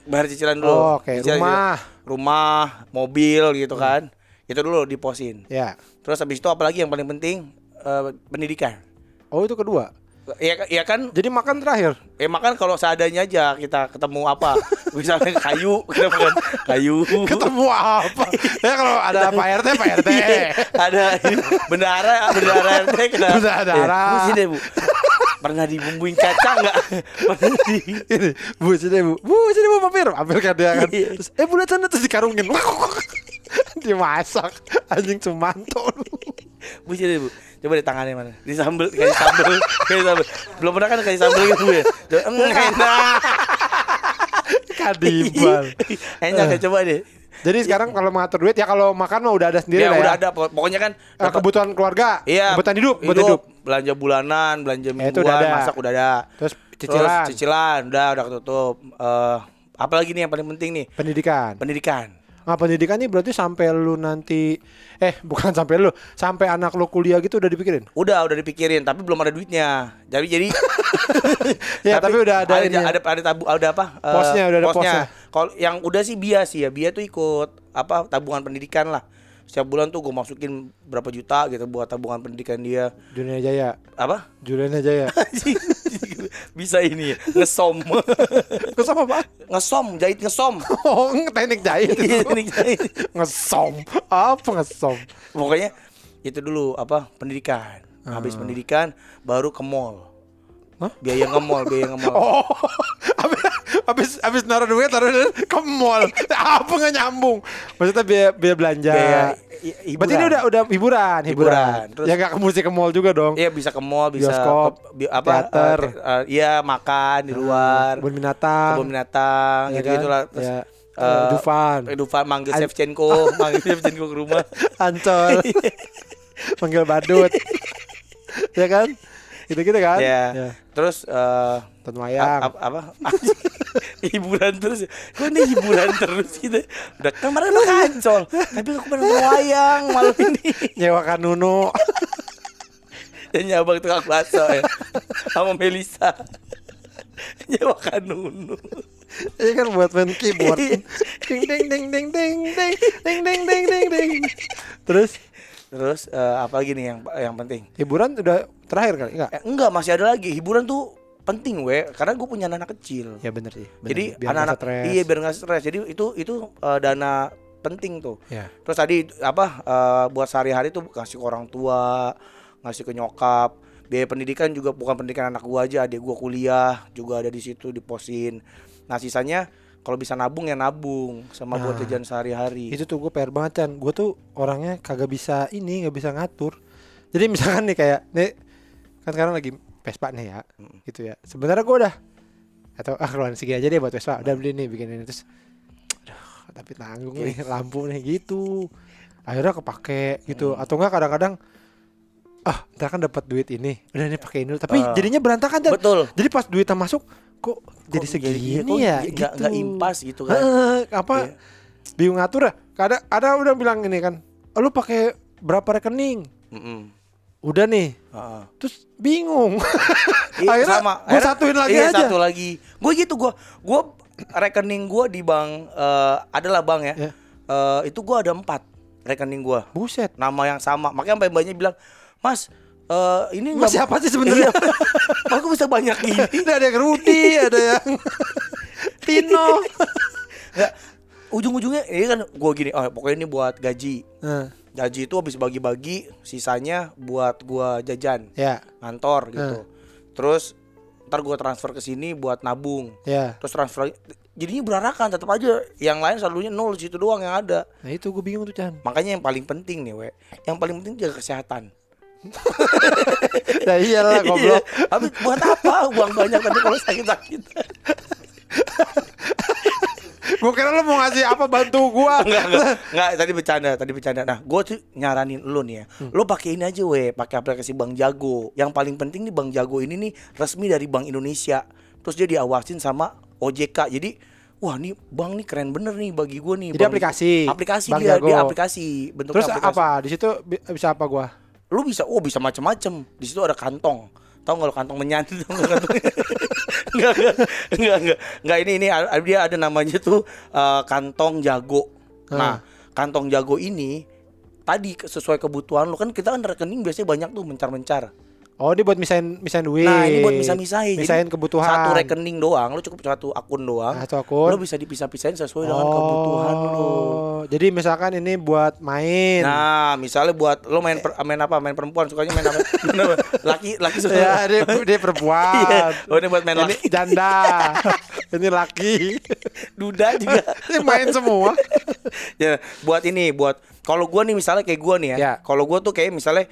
Bayar cicilan dulu. Oh, oke. Cicilan Rumah. juga. Rumah, mobil gitu kan. Itu dulu diposin. Ya. Terus habis itu apalagi yang paling penting? Eh, pendidikan. Oh itu kedua. Iya ya kan Jadi makan terakhir. Eh makan kalau seadanya aja kita ketemu apa *laughs* Misalnya kayu Kita makan kayu Ketemu apa? ya kalau ada Pak RT, Pak RT. *laughs* Iya, Ada bendara Bendara RT kena Bendara. Eh, Bu sini bu Pernah dibumbuin kacang nggak? Pernah *laughs* di Ini, Bu sini Bu. Bu sini Bu mampir. Mampir kan dia kan. Iya. Terus, eh Bu lihat sana terus dikarungin. Dimasak. Anjing cumanto. Bu sini bu Coba di tangannya mana? Di sambel, kasih sambel, kasih sambel. Belum pernah kan kasih sambel gitu ya? Enak. Kadibal. *laughs* Enak ya coba deh. Jadi sekarang kalau mengatur duit ya kalau makan mah udah ada sendiri Ya lah udah ya. ada, pokok- pokoknya kan Eh, dapat- kebutuhan keluarga, Iya, kebutuhan hidup, kebutuhan hidup. belanja bulanan, belanja Ya, mingguan, udah ada. masak udah ada. Terus Terus cicilan, cicilan udah udah ketutup. Eh apalagi nih yang paling penting nih? pendidikan. Pendidikan. Nah, pendidikan ini berarti sampai lu nanti eh *laughs* bukan sampai lu, sampai anak lu kuliah gitu udah dipikirin. Udah udah dipikirin tapi belum ada duitnya. Jadi jadi *laughs* Ya, tapi, udah ada ada ini. ada, ada tabu ada apa? eh, Posnya, udah ada posnya. Kalau yang udah sih bias sih ya, Bia tuh ikut apa tabungan pendidikan lah. Setiap bulan tuh gue masukin berapa juta gitu buat tabungan pendidikan dia. Juliana Jaya, Apa? Juliana Jaya. *laughs* Bisa ini ngesom. *laughs* Terus apa Pak? ngesom, jahit ngesom. *laughs* Oh, teknik jahit. Ini *laughs* jahit. ngesom. Apa ngesom? Pokoknya itu dulu apa pendidikan. Habis pendidikan baru ke mall. Hah? Biaya nge mall, biaya nge mall. *laughs* Oh, apa? Habis habis naruh duit taruh duit ke mall. Apa nggak nyambung? Maksudnya biaya, biaya belanja. Biaya hi- hiburan. Berarti ini udah udah hiburan, hiburan. Hiburan. Terus- ya nggak ke musik ke mall juga dong. Iya bisa ke mall, bisa Bioskop, ke, bi- apa? teater. eh, eh, Iya makan di luar, Kebun binatang. kebun binatang, ya gitu kan? gitulah. Terus Ya, eh, Dufan, Dufan manggil An- Shevchenko, *laughs* manggil Shevchenko ke rumah. Ancol, *laughs* panggil badut, ya kan? Gitu-gitu kan? Iya. Ya. Terus eh Ton a- wayang. a- apa? *laughs* hiburan terus. Kok ini hiburan terus gitu. Udah kemarin udah kancol, tapi aku pengen wayang malam ini. Nyewa Kanunu. *laughs* Dan nyabang tukang bakso ya. Sama Melisa. Nyewa kanunu. Ini kan buat main keyboard. ding ding ding ding ding ding ding ding ding ding ding. Terus Terus eh, apa lagi nih yang yang penting? hiburan udah terakhir kali enggak? Eh, enggak masih ada lagi hiburan tuh penting we karena gue punya anak kecil. Ya bener sih. bener Jadi anak-anak stres. iya biar nggak stres. Jadi itu itu eh, dana penting tuh. Ya. Terus tadi apa eh, buat sehari-hari tuh ngasih ke orang tua, ngasih ke nyokap. Biaya pendidikan juga bukan pendidikan anak gua aja, adik gua kuliah juga ada di situ diposin. Nah sisanya kalau bisa nabung ya nabung sama buat Nah, jajan sehari-hari. Itu tuh gue PR banget Chan. Gue tuh orangnya kagak bisa ini Gak bisa ngatur. Jadi misalkan nih kayak Nih Kan sekarang lagi Vespa nih ya Gitu ya. Sebenarnya gue udah Atau ah keluarin segini aja deh buat Vespa. Udah beli nih bikin ini. Terus Aduh tapi tanggung nih Lampu nih gitu. Akhirnya kepake gitu. Atau enggak kadang-kadang Ah ntar kan dapat duit ini. Udah nih pakai ini. Tapi Ah. jadinya berantakan Chan. Betul. Jadi pas duitnya masuk Kok jadi segini kok ya nggak- gitu nggak impas gitu kan. Heeh, apa Iya. bingung ngatur ya ada ada udah bilang ini kan "Oh, lu pakai berapa rekening Mm-mm. udah nih Heeh. terus bingung Iya, *laughs* Akhirnya sama. gua Akhirnya- satuin lagi iya, aja. satu lagi. Gue gitu gue, gue rekening gue di bank eh, adalah bank ya. Ya. Eh, itu gue ada empat rekening gue, buset nama yang sama. Makanya sampai banyak bilang, Mas, eh, ini Mas siapa sih sebenarnya? Iya. *laughs* Kok bisa banyak? Ini ada yang Rudy ada yang *laughs* Tino ujung-ujungnya ini kan gue gini, oh pokoknya ini buat gaji. Nah, Gaji itu habis bagi-bagi, sisanya buat gua jajan ya kantor gitu. Terus ntar gua transfer ke sini buat nabung. ya terus transfer jadinya berarakan tetap aja yang lain selalunya nol situ doang yang ada nah itu gue bingung tuh Chan makanya yang paling penting nih we yang paling penting jaga kesehatan ya *laughs* iyalah goblok. Iya. tapi buat apa? Uang banyak tapi kalau sakit sakit *laughs* gue kira lu mau ngasih apa bantu gua. Enggak enggak. Enggak tadi bercanda tadi bercanda. Nah gue tuh nyaranin lu nih ya. Hmm. lu pakai ini aja we. Pakai aplikasi Bank Jago. Yang paling penting nih Bank Jago ini nih resmi dari Bank Indonesia. Terus dia diawasin sama OJK jadi wah nih bank nih keren bener nih bagi gue nih. Jadi Bank- aplikasi, aplikasi Bank dia Jago. dia aplikasi. Bentuknya terus aplikasi. apa? Di situ bi- bisa apa gua lu bisa oh bisa macam-macam di situ ada kantong. Tahu nggak lo kantong menyanyi? Tahu *laughs* nggak. Kantong nggak. Nggak nggak. Nggak ini ini. Dia ada namanya tuh eh, kantong jago. Nah kantong jago ini tadi sesuai kebutuhan lu. Kan kita kan rekening biasanya banyak tuh mencar-mencar oh ini buat misain misain duit nah ini buat misah-misahin Jadi, misain kebutuhan satu rekening doang lu cukup satu akun doang Satu akun. lu bisa dipisah-pisahin sesuai dengan kebutuhan lu Oh, Jadi misalkan ini buat main. Nah, misalnya buat lo main per- main apa? Main perempuan sukanya main apa? *laughs* Laki laki suka. ya dia, dia perempuan. *laughs* Iya. Oh, ini buat main ini laki. janda. *laughs* ini laki. Duda juga. Ini main semua. ya, buat ini, buat kalau gua nih misalnya kayak gua nih ya. Ya. Kalau gua tuh kayak misalnya eh,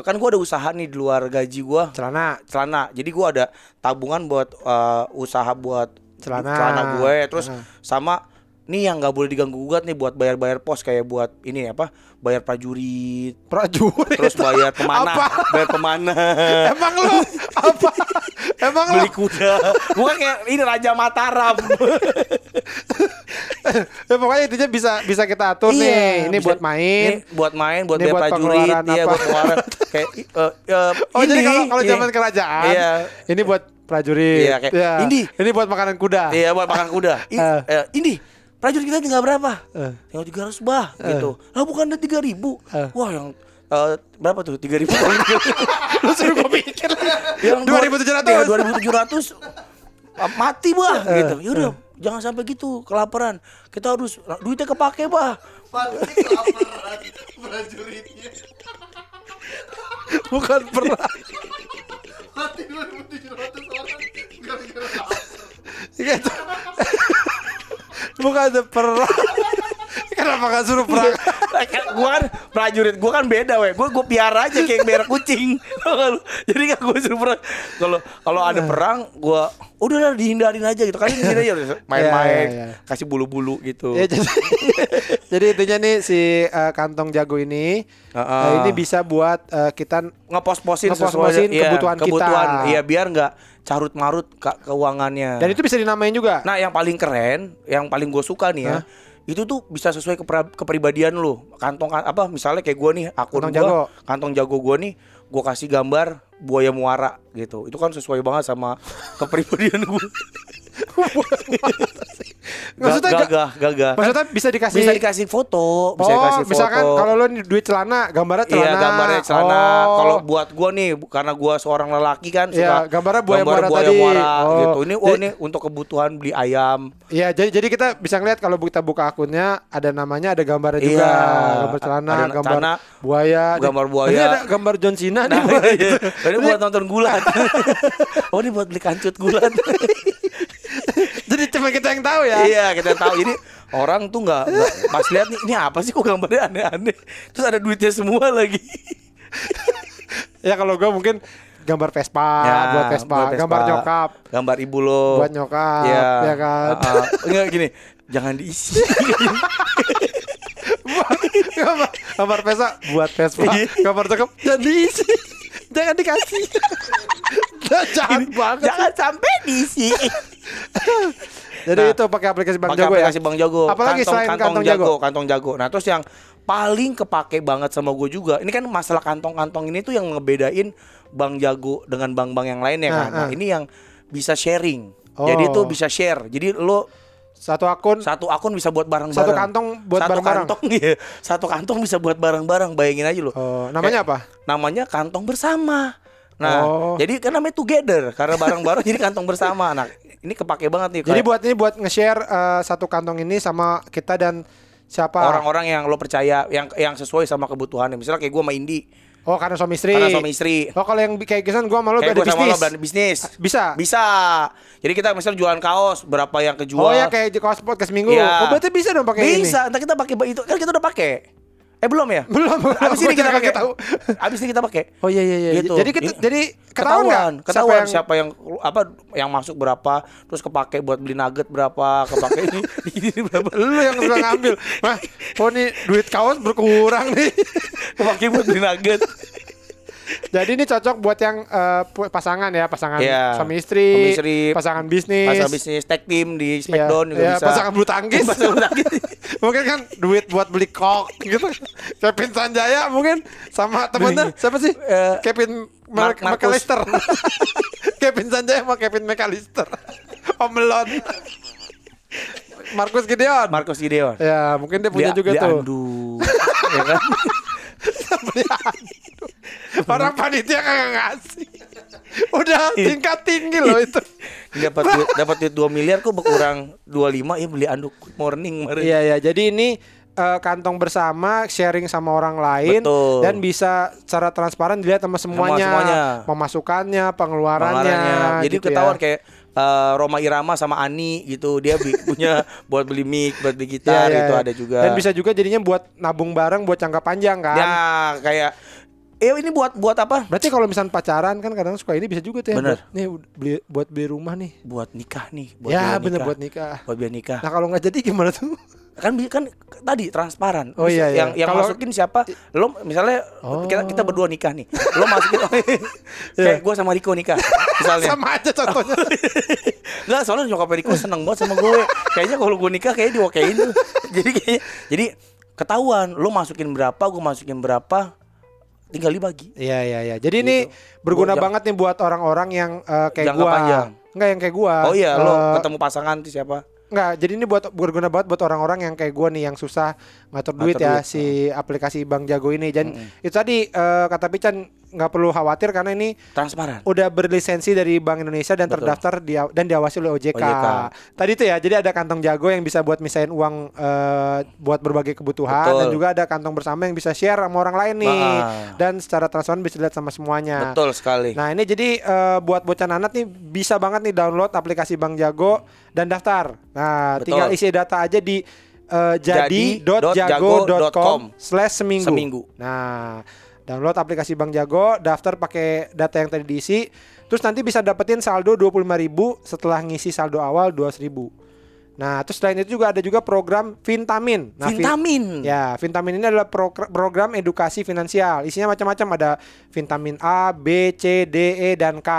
kan gua ada usaha nih di luar gaji gua Celana. celana. Jadi gua ada tabungan buat eh, usaha buat Celana. gue terus Heeh. sama nih yang nggak boleh diganggu gugat nih buat bayar-bayar pos kayak buat ini apa bayar prajurit Prajurit. terus bayar pemanah Apa? bayar pemanah Emang lu apa? Emang beli kuda bukan kayak ini raja Mataram ya, pokoknya intinya bisa bisa kita atur nih. Ini Iya, bisa- buat main. ini buat main buat Ini bayar buat prajurit pengeluaran iya buat pengeluaran kayak eh, eh, Oh ini, jadi kalau kalau ini. zaman kerajaan iya ini buat prajurit. Iya, kayak, Ya. ini. Ini buat makanan kuda. iya buat makan kuda I- Eh. eh, ini prajurit kita tinggal berapa? Eh. tinggal tiga ratus bah gitu. Lah bukan ada tiga ribu. Eh. wah yang eh, berapa tuh? tiga ribu. *laughs* Lu suruh gue pikir. yang 2700. ya, 2700 Ah, mati bah Eh, gitu. Yaudah jangan sampai gitu kelaparan. Kita harus duitnya kepake bah. Prajuritnya. Bukan perang. mati 2700 orang gara-gara Gitu. Bukan ada perang. *laughs* *laughs* Kenapa gak suruh perang? gua kan prajurit gua kan beda weh. Gua gua piara aja kayak merah kucing. *laughs* Gak jadi kan gua suruh perang. Kalau kalau ada perang gua udahlah dihindarin aja gitu. Kan di sini aja. *laughs* Main-main Iya, iya, iya. kasih bulu-bulu gitu. Ya, jadi, jadi intinya nih si eh, kantong jago ini Heeh. eh, ini bisa buat eh, kita ngepos-posin Ngepos-posin sesuai iya, kebutuhan kita. iya biar nggak carut marut keuangannya. Dan itu bisa dinamain juga. Nah, yang paling keren, yang paling gue suka nih ya, itu tuh bisa sesuai kepribadian lu. Kantong kan- apa misalnya kayak gue nih, akun Kantong gua, jago. kantong jago gue nih, gue kasih gambar buaya muara gitu. Itu kan sesuai banget sama kepribadian gue. *laughs* Maksudnya ga- gagah, gagah. Maksudnya bisa dikasih Bisa dikasih foto, bisa oh, dikasih foto. misalkan kalau lo nih duit celana, gambarnya celana. Iya gambarnya celana. Oh. Kalau buat gua nih, karena gua seorang lelaki kan suka Iya, gambarnya buaya gambar muara buaya tadi. muara Oh. gitu. Ini oh Jadi- ini untuk kebutuhan beli ayam. Iya, jadi jadi kita bisa ngeliat kalau kita buka akunnya ada namanya, ada gambarnya juga, Iya, gambar celana, ada gambar celana, buaya, gambar buaya. Ini ada gambar John Cena nih. Nah, iya. ini buat nonton gulat. *laughs* oh, ini buat beli kancut gulat. *laughs* cuma kita yang tahu ya. iya, kita tahu. Jadi orang tuh nggak pas lihat nih, ini apa sih kok gambarnya aneh-aneh. Terus ada duitnya semua lagi. *laughs* Ya kalau gue mungkin gambar Vespa Ya, buat Vespa, buat Vespa. gambar nyokap Gambar ibu lo. buat nyokap, Iya. ya kan. Uh-uh. Enggak gini, jangan diisi. *laughs* gambar, gambar Vespa buat Vespa, Iya. gambar cakep jangan diisi, jangan dikasih. *laughs* Jangan banget. jangan sampai diisi. *laughs* Jadi Nah, itu pakai aplikasi Bang Jago ya. aplikasi Bang Jago. Apalagi selain kantong jago, jago? kantong jago. Nah, terus yang paling kepake banget sama gue juga. Ini kan masalah kantong-kantong ini tuh yang ngebedain Bang Jago dengan bank-bank yang lainnya Ah, kan. Nah, ah. ini yang bisa sharing. Oh. Jadi itu bisa share. Jadi lo Satu akun satu akun bisa buat barang-barang. Satu kantong buat satu barang-barang? kantong iya. Satu kantong bisa buat barang-barang. Bayangin aja lo. Oh, namanya apa? Namanya kantong bersama. Nah, Oh. jadi kan namanya together karena barang-barang *laughs* jadi kantong bersama. Nah, ini kepake banget nih. Jadi kayak buat ini buat nge-share eh, satu kantong ini sama kita dan siapa? orang-orang yang lo percaya, yang yang sesuai sama kebutuhannya. Misalnya kayak gue sama Indi, Oh, karena suami istri. karena suami istri. Oh, kalau yang kayak gitu gua malu Kayak ada gue sama lo bisnis. bisnis. Bisa. Bisa. Jadi kita misalnya jualan kaos, berapa yang kejual? Oh ya kayak kaos podcast minggu. Iya. Oh, berarti bisa dong pakai ini. Bisa. Entar kita pakai itu kan kita udah pakai. Eh belum ya? *laughs* Belum. Abis ini kita pakai. tahu. Abis ini kita pakai. Oh iya iya iya. Gitu. Jadi kita, jadi ketahuan ketahuan, ketahuan siapa siapa yang yang, apa yang masuk berapa, terus kepake buat beli nugget berapa, kepake *laughs* ini, ini berapa, lu yang suka ngambil. Wah, oh nih duit kaos berkurang nih. *laughs* kepake buat beli nugget. Jadi ini cocok buat yang pu- pasangan ya, pasangan Iya. suami istri, Suami istri, pasangan bisnis. Masa bisnis tag team di Iya, Smackdown juga iya, bisa. pasangan bulu tangkis. Pasangan bulu tangkis. *laughs* mungkin kan duit buat beli kok gitu. Kevin Sanjaya mungkin sama temennya siapa sih? Eh, Kevin Mar- Marcus. McAllister. *laughs* Kevin Sanjaya sama Kevin McAllister. *laughs* Om Melon. Markus Gideon. Marcos Gideon. ya, mungkin dia punya Beli- juga beli tuh. andu. ya kan? Orang panitia kagak ngasih. Udah tingkat tinggi loh itu. Dapat duit, dapat duit 2 miliar kok berkurang 25 ya beli anduk morning kemarin. Iya ya, jadi ini eh, kantong bersama sharing sama orang lain Betul. dan bisa secara transparan dilihat sama semuanya, semuanya. pemasukannya, pengeluarannya. Pengeluarannya. Jadi gitu ketahuan ya. kayak eh, Roma Irama sama Ani gitu dia punya *laughs* buat beli mic, buat beli Iya, gitar iya, itu iya. ada juga. Dan bisa juga jadinya buat nabung bareng buat jangka panjang kan. Ya kayak eh ini buat buat apa? Berarti kalau misalnya pacaran kan kadang suka ini bisa juga tuh ya. Bener. Buat, nih beli buat beli rumah nih. Buat nikah nih, buat ya bener nikah. buat nikah. Buat biaya nikah. Nah kalau nggak jadi gimana tuh? kan kan tadi transparan. Oh, iya, iya. Yang yang Kalau- masukin siapa? Lo misalnya Oh. kita kita berdua nikah nih. Lo masukin *laughs* kayak gua sama Riko nikah misalnya. Sama aja contohnya. *laughs* Enggak, soalnya nyokap Riko seneng banget sama gue. Kayaknya kalau gue nikah kayaknya diokein jadi kayaknya jadi ketahuan lo masukin berapa, gue masukin berapa, tinggal dibagi. Iya iya iya. Jadi ini berguna jang- banget nih buat orang-orang yang eh, kayak gua. panjang. Enggak yang kayak gua. Oh iya, lo Eh, ketemu pasangan tuh siapa? Enggak, jadi ini buat berguna banget buat orang-orang yang kayak gua nih yang susah ngatur duit Ngatur ya duit, si aplikasi Bang Jago ini. Dan itu tadi eh, kata Pican nggak perlu khawatir karena ini Transparan. udah berlisensi dari Bank Indonesia dan Betul. terdaftar di, dan diawasi oleh OJK. OJK. Tadi itu ya, jadi ada kantong jago yang bisa buat misain uang eh, buat berbagai kebutuhan Betul. dan juga ada kantong bersama yang bisa share sama orang lain nih. Nah. Dan secara transparan bisa dilihat sama semuanya. Betul sekali. Nah ini jadi eh, buat bocah anak nih bisa banget nih download aplikasi Bank Jago dan daftar. Nah Betul. tinggal isi data aja di eh, Jadi.jago.com jadi.jago.com slash seminggu. Seminggu. Nah download aplikasi Bank Jago, daftar pakai data yang tadi diisi, terus nanti bisa dapetin saldo 25.000 setelah ngisi saldo awal 200.000. Nah terus selain itu juga ada juga program Vintamin. Nah, Vin- Vitamin. Ya, Vitamin ini adalah progr- program edukasi finansial. Isinya macam-macam ada Vitamin A, B, C, D, E dan K.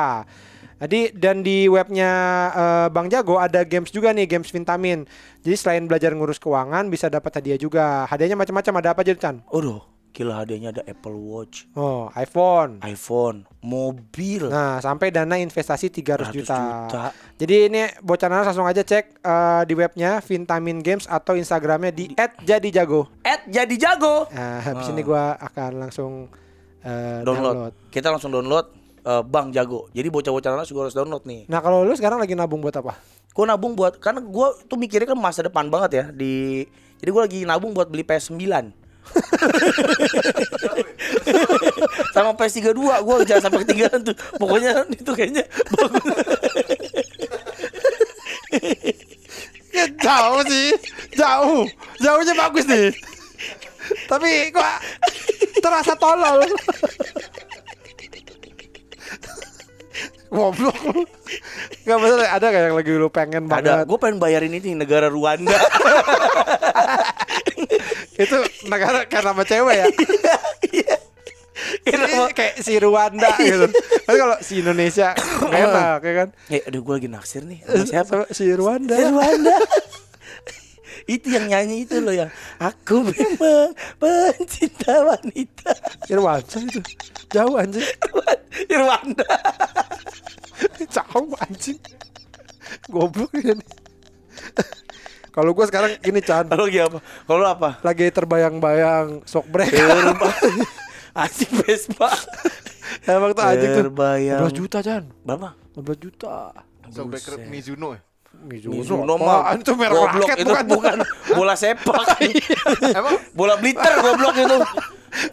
Jadi dan di webnya eh, Bang Jago ada games juga nih, games Vitamin. Jadi selain belajar ngurus keuangan bisa dapat hadiah juga. Hadiahnya macam-macam ada apa aja Chan? Aduh, gila hadiahnya ada Apple Watch, Oh, iPhone. iPhone, mobil. Nah, sampai dana investasi 300 100 juta. juta. Jadi ini bocah nanas langsung aja cek eh, di webnya Vitamin Games atau Instagramnya di @jadijago. At jadi jago. Nah, habis ini gua akan langsung eh, Download. Kita langsung download eh, Bang Jago. Jadi bocah-bocah anak juga harus download nih. Nah, kalau lu sekarang lagi nabung buat apa? Gue nabung buat karena gue tuh mikirnya kan masa depan banget ya di jadi gue lagi nabung buat beli PS 9 *laughs* sama PS 32 gue jangan sampai ketinggalan tuh pokoknya itu kayaknya bagus *laughs* Ya jauh sih, jauh, jauhnya bagus nih. Tapi kok terasa tolol. Goblok lu. Gak masalah ada kayak yang lagi lu pengen ada banget. gue pengen bayarin ini negara Rwanda *laughs* Itu negara kayak nama cewek ya. *laughs* Kenapa? kayak si Rwanda gitu. Tapi kalau si Indonesia *coughs* enak ya kan. Eh, aduh gue lagi naksir nih sama siapa? Sama si Rwanda. Eh, Rwanda. itu yang nyanyi itu loh yang aku memang pencinta wanita. Irwansa itu. Jauh anjing. Rwanda. Jauh anjing. Goblok ini. Kalau gue sekarang gini Chan Kalau lagi apa? Kalau apa? Lagi terbayang-bayang shock break Asik Vespa. Emang tuh anjing tuh Terbayang. 15 juta Chan Berapa? 15 juta Sobreker Mizuno ya? Mizuno mah Itu merek goblok raket itu bukan bukan bola sepak. *laughs* Emang bola blitter goblok itu.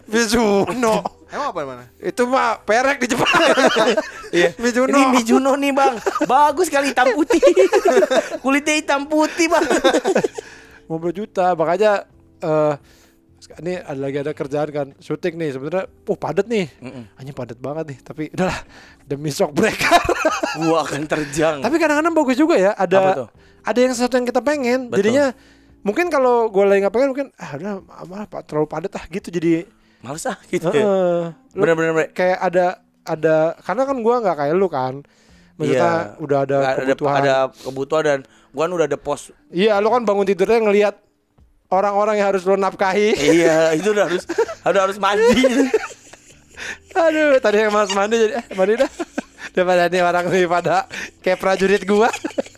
Mizuno emang apa mana? Itu mah perek di Jepang *laughs* Iya. Mizuno Ini Mizuno nih, Bang. Bagus kali hitam putih. *laughs* Kulitnya hitam putih, Bang. 15 juta Makanya eh ini ada lagi ada kerjaan kan syuting nih sebenarnya oh padat nih anjing padat banget nih tapi udahlah demi shock breaker Gua akan terjang. Tapi kadang-kadang bagus juga ya. Ada ada yang sesuatu yang kita pengen. Betul. Jadinya mungkin kalau gue lagi pengen mungkin ah udah malah pak terlalu padat ah gitu jadi. Males ah gitu. ya. Heeh. Lu Bener-bener. bener. kayak ada ada karena kan gua nggak kayak lu kan. Maksudnya Iya. udah ada Nggak kebutuhan. ada kebutuhan dan gua kan udah ada pos. Iya, lu kan bangun tidurnya ngelihat orang-orang yang harus lu nafkahi. iya, itu udah harus udah harus mandi. Aduh, tadi yang malas mandi jadi eh mandi dah. *laughs* Daripada nih orang nih pada kayak prajurit gua.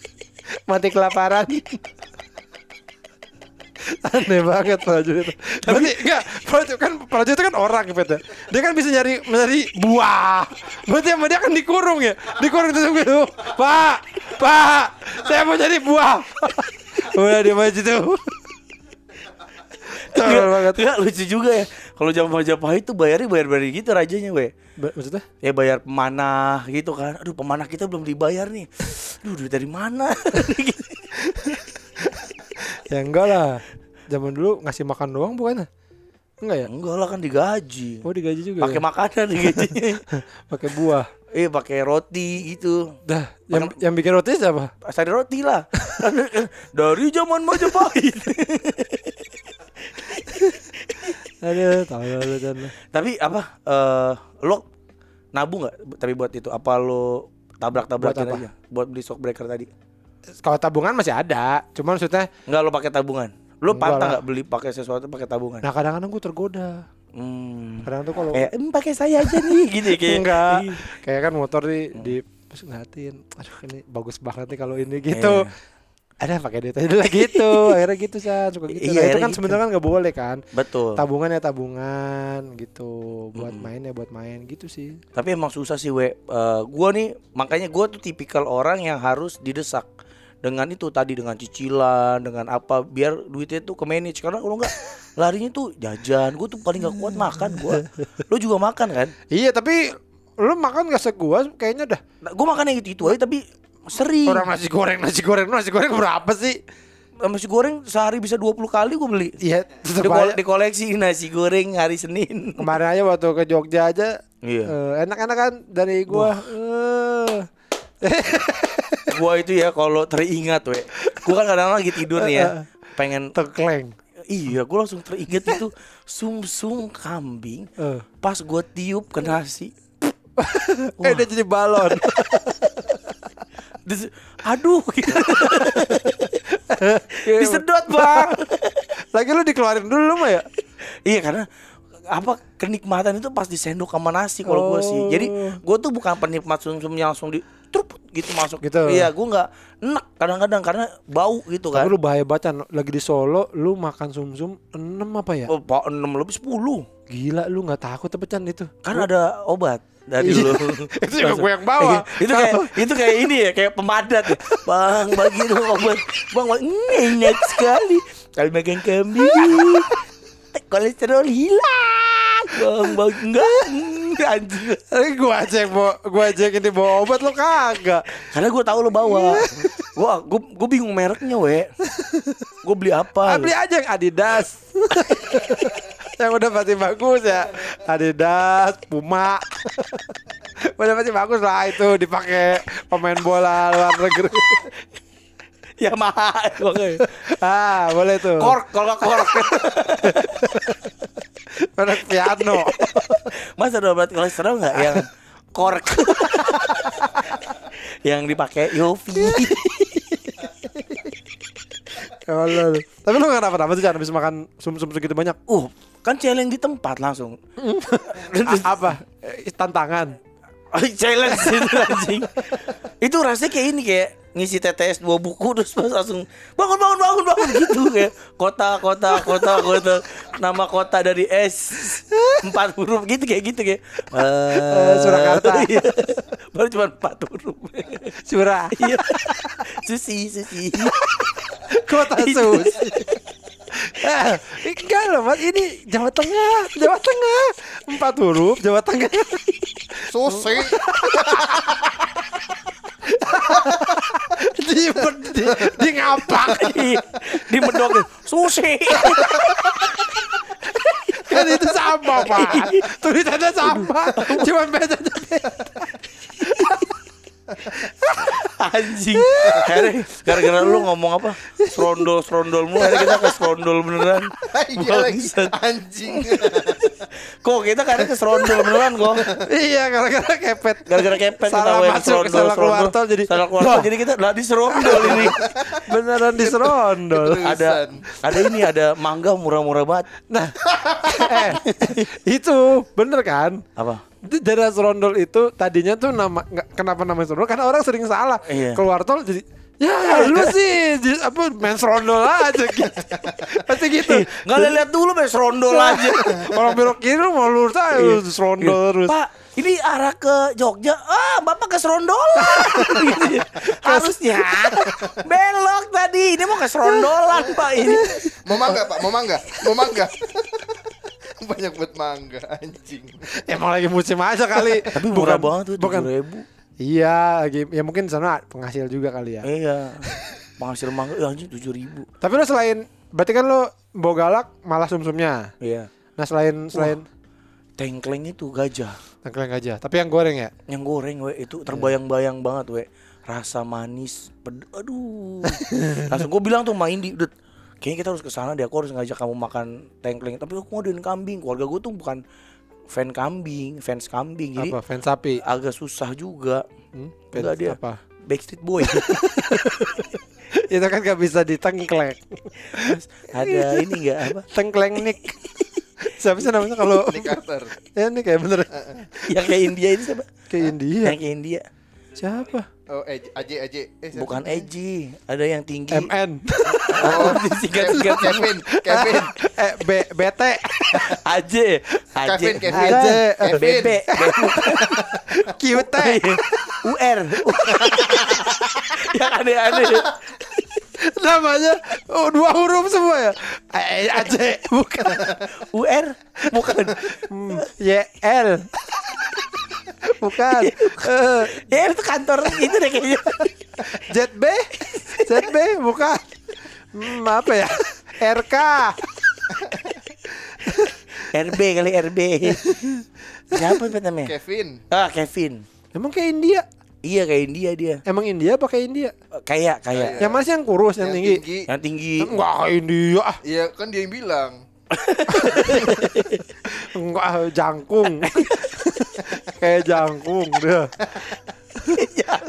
*laughs* Mati kelaparan. Aneh banget prajurit. Berarti enggak, prajurit kan prajurit itu kan orang gitu. Dia kan bisa nyari nyari buah. Berarti sama dia kan dikurung ya. Dikurung terus gitu. Pak, Pak, saya mau cari buah. Udah dia maju tuh. Tolol banget. Enggak lucu juga ya. Kalau zaman Majapahit tuh bayarnya bayar-bayar gitu rajanya, we. Ba- Maksudnya? Ya bayar pemanah gitu kan. Aduh, pemanah kita belum dibayar nih. Duh, duit dari mana? *laughs* Ya enggak lah. Zaman dulu ngasih makan doang bukan? Enggak ya? Enggak lah kan digaji. Oh digaji juga. Pakai ya? makanan digajinya. *laughs* pakai buah. Eh, pakai roti gitu. Dah, yang yang bikin roti siapa? Sari roti lah. *laughs* dari zaman Majapahit. *laughs* Aduh, tahu lu. Tapi apa? Eh, lo nabung nggak? Tapi buat itu apa lo tabrak-tabrakin Buat apa? aja? Buat beli shock breaker tadi? Kalau tabungan masih ada, cuman maksudnya Enggak lo pakai tabungan. Lo pantang lah. nggak beli pakai sesuatu pakai tabungan? nah kadang-kadang gue tergoda. Hmm. Kadang tuh kalau Kayak "Em, pakai saya aja nih *laughs* gitu ya, kayak. enggak, kayak kan motor di di terus ngeliatin, aduh ini bagus banget nih kalau ini gitu. Iya. ada pakai duit aja dulu gitu *laughs* akhirnya gitu San suka gitu Iya, Nah, itu kan gitu. sebenarnya kan nggak boleh kan Betul. tabungan ya tabungan gitu buat Mm-mm. main ya buat main gitu sih Tapi emang susah sih, we. Eh, gua nih makanya gua tuh tipikal orang yang harus didesak dengan itu tadi dengan cicilan, dengan apa biar duitnya tuh ke manage karena kalau enggak *laughs* larinya tuh jajan. Gua tuh paling gak kuat makan gua. Lu juga makan kan? iya tapi lu makan gak segua kayaknya dah Nah, gua makan yang itu-itu aja tapi sering. orang nasi goreng nasi goreng nasi goreng berapa sih nasi goreng sehari bisa 20 kali gua beli. iya tetep Diko- aja. dikoleksi nasi goreng hari Senin. kemarin aja waktu ke Jogja aja Iya. eh, enak-enak kan dari gua eh. *laughs* gua itu ya kalau teringat we. Gua kan kadang lagi tidur nih ya. Pengen tekleng Iya, gue langsung teringat itu sumsum kambing. Eh. Pas gue tiup ke nasi, *laughs* eh dia jadi balon *laughs* dis- aduh, gitu. *laughs* disedot bang. lagi lu dikeluarin dulu mah ya iya karena apa kenikmatan itu pas disendok sama nasi kalau gue sih. Jadi gue tuh bukan penikmat sumsumnya langsung di trup gitu masuk. Gitu. Iya, gue nggak enak kadang-kadang karena bau gitu kan. tapi lu bahaya banget Chan. lagi di Solo lu makan sumsum 6 apa ya Oh, Pak, 6 lebih 10 gila lu nggak takut apa Chan itu Kan ada obat dari Iya. dulu. *laughs* Itu juga gue yang bawa. *laughs* itu kayak itu kayak ini ya, kayak pemadat. ya. Bang, bagi dong obat. Bang, enak sekali. Kalau makan kambing, *laughs* kolesterol hilang. Bang, bang enggak. *laughs* Anjing. Gua aja yang bawa, gua aja yang ini bawa obat lo kagak. Karena gue tahu lo bawa. Gua gua gua bingung mereknya, we. Gue beli apa? Ah, beli aja yang Adidas. *laughs* yang udah pasti bagus ya. Adidas, Puma. *laughs* udah pasti bagus lah itu dipakai pemain bola luar negeri. Ya mahal. Oke. ah, boleh tuh. Kork, kalau kork. Merek piano. *laughs* Mas ada obat kolesterol nggak yang kork? *laughs* yang dipakai Yofi. *laughs* Tolol. Tapi lu gak kenapa-napa sih Chan habis makan sum-sum segitu banyak. Uh, kan challenge di tempat langsung. Apa? Eh, Tantangan. challenge itu anjing. Itu rasanya kayak ini kayak ngisi TTS dua buku terus pas langsung bangun bangun bangun bangun gitu kayak kota kota kota kota nama kota dari S empat huruf gitu kayak gitu kayak Eh, Surakarta. *laughs* Iya. baru cuma empat huruf Curah. iya susi susi Kota sus. Eh, enggak loh mas. Ini Jawa Tengah Jawa Tengah. Empat huruf Jawa Tengah. Susi. *laughs* di, di, di ngapak. Di medok. Susi Kan itu sama pak. Tulisannya sama. Cuman bedanya beda *laughs* anjing. Akhirnya gara-gara lu ngomong apa? Serondol serondol mulu. Akhirnya kita ke serondol beneran. Iya lagi. Bangsat. anjing. kok kita kadang ke serondol beneran kok Iya gara-gara kepet. Gara-gara kepet Salah kita masuk, salah keluar tol jadi- salah keluar tol jadi kita lah di serondol ini. *laughs* Beneran di serondol. Ada ada ini ada mangga murah-murah banget. Nah *laughs* eh, Itu bener kan? Apa Di daerah serondol itu tadinya tuh nama nggak kenapa namanya serondol karena orang sering salah Iya. keluar tol jadi ya lu sih di- apa main serondol aja gitu *laughs* pasti gitu nggak lihat dulu main serondol aja *laughs* orang belok kiri lu mau lurus aja lu serondol terus Pak, ini arah ke Jogja. Ah, Bapak ke Serondolan. *laughs* Gitu ya. Harusnya belok tadi. Ini mau ke Serondolan, Pak. Ini. Mau mangga pak? Mau mangga? Mau mangga? *laughs* Banyak buat mangga anjing. emang lagi musim aja kali *laughs* Tapi murah banget tuh, bukan tujuh ribu. iya lagi ya mungkin sana penghasil juga kali ya Iya. Penghasil mangga, ya anjing tujuh ribu. tapi lu selain berarti kan lu bawa galak malah sumsumnya Iya. nah selain selain Tengkleng itu gajah. tengkleng aja tapi yang goreng ya Yang goreng, we itu terbayang-bayang banget, we. Rasa manis, ped- aduh. *laughs* Langsung gue bilang tuh main di, "Dut, kayaknya kita harus ke sana deh. Aku harus ngajak kamu makan tengkleng. Tapi aku mau kambing. Keluarga gue tuh bukan fan kambing, fans kambing. Jadi apa fans sapi agak susah juga. Hmm? Enggak Fans dia. apa Backstreet Boy. *laughs* itu kan gak bisa ditengkleng Terus ada ini enggak apa? tengkleng nik *laughs* siapa sih namanya kalau Nick Carter. ya nih kayak bener Yang kayak India ini siapa? ke India Yang kayak India. siapa Oh, Aj, AJ, AJ. Eh, siapa Bukan? Eji, ada yang tinggi. MN Oh, *laughs* Disingkat-singkat. Kevin, Kevin, eh B BT AJ, AJ. Kevin, Kevin. AJ. Kevin. BB, QT UR. yang aneh-aneh. namanya oh, dua huruf semua ya eh aja bukan UR bukan. Hmm, YL bukan *laughs* Eh, Ya itu kantor itu deh kayaknya. *laughs* ZB ZB bukan hmm, apa ya RK RB kali RB. Siapa namanya? Kevin. Ah, Kevin. emang kayak India Iya kayak India dia. emang India apa kayak India Kayak kayak yang mana sih yang kurus yang, tinggi, yang tinggi. enggak India ah. Iya, kan dia yang bilang. *laughs* enggak jangkung kayak jangkung dia. *laughs*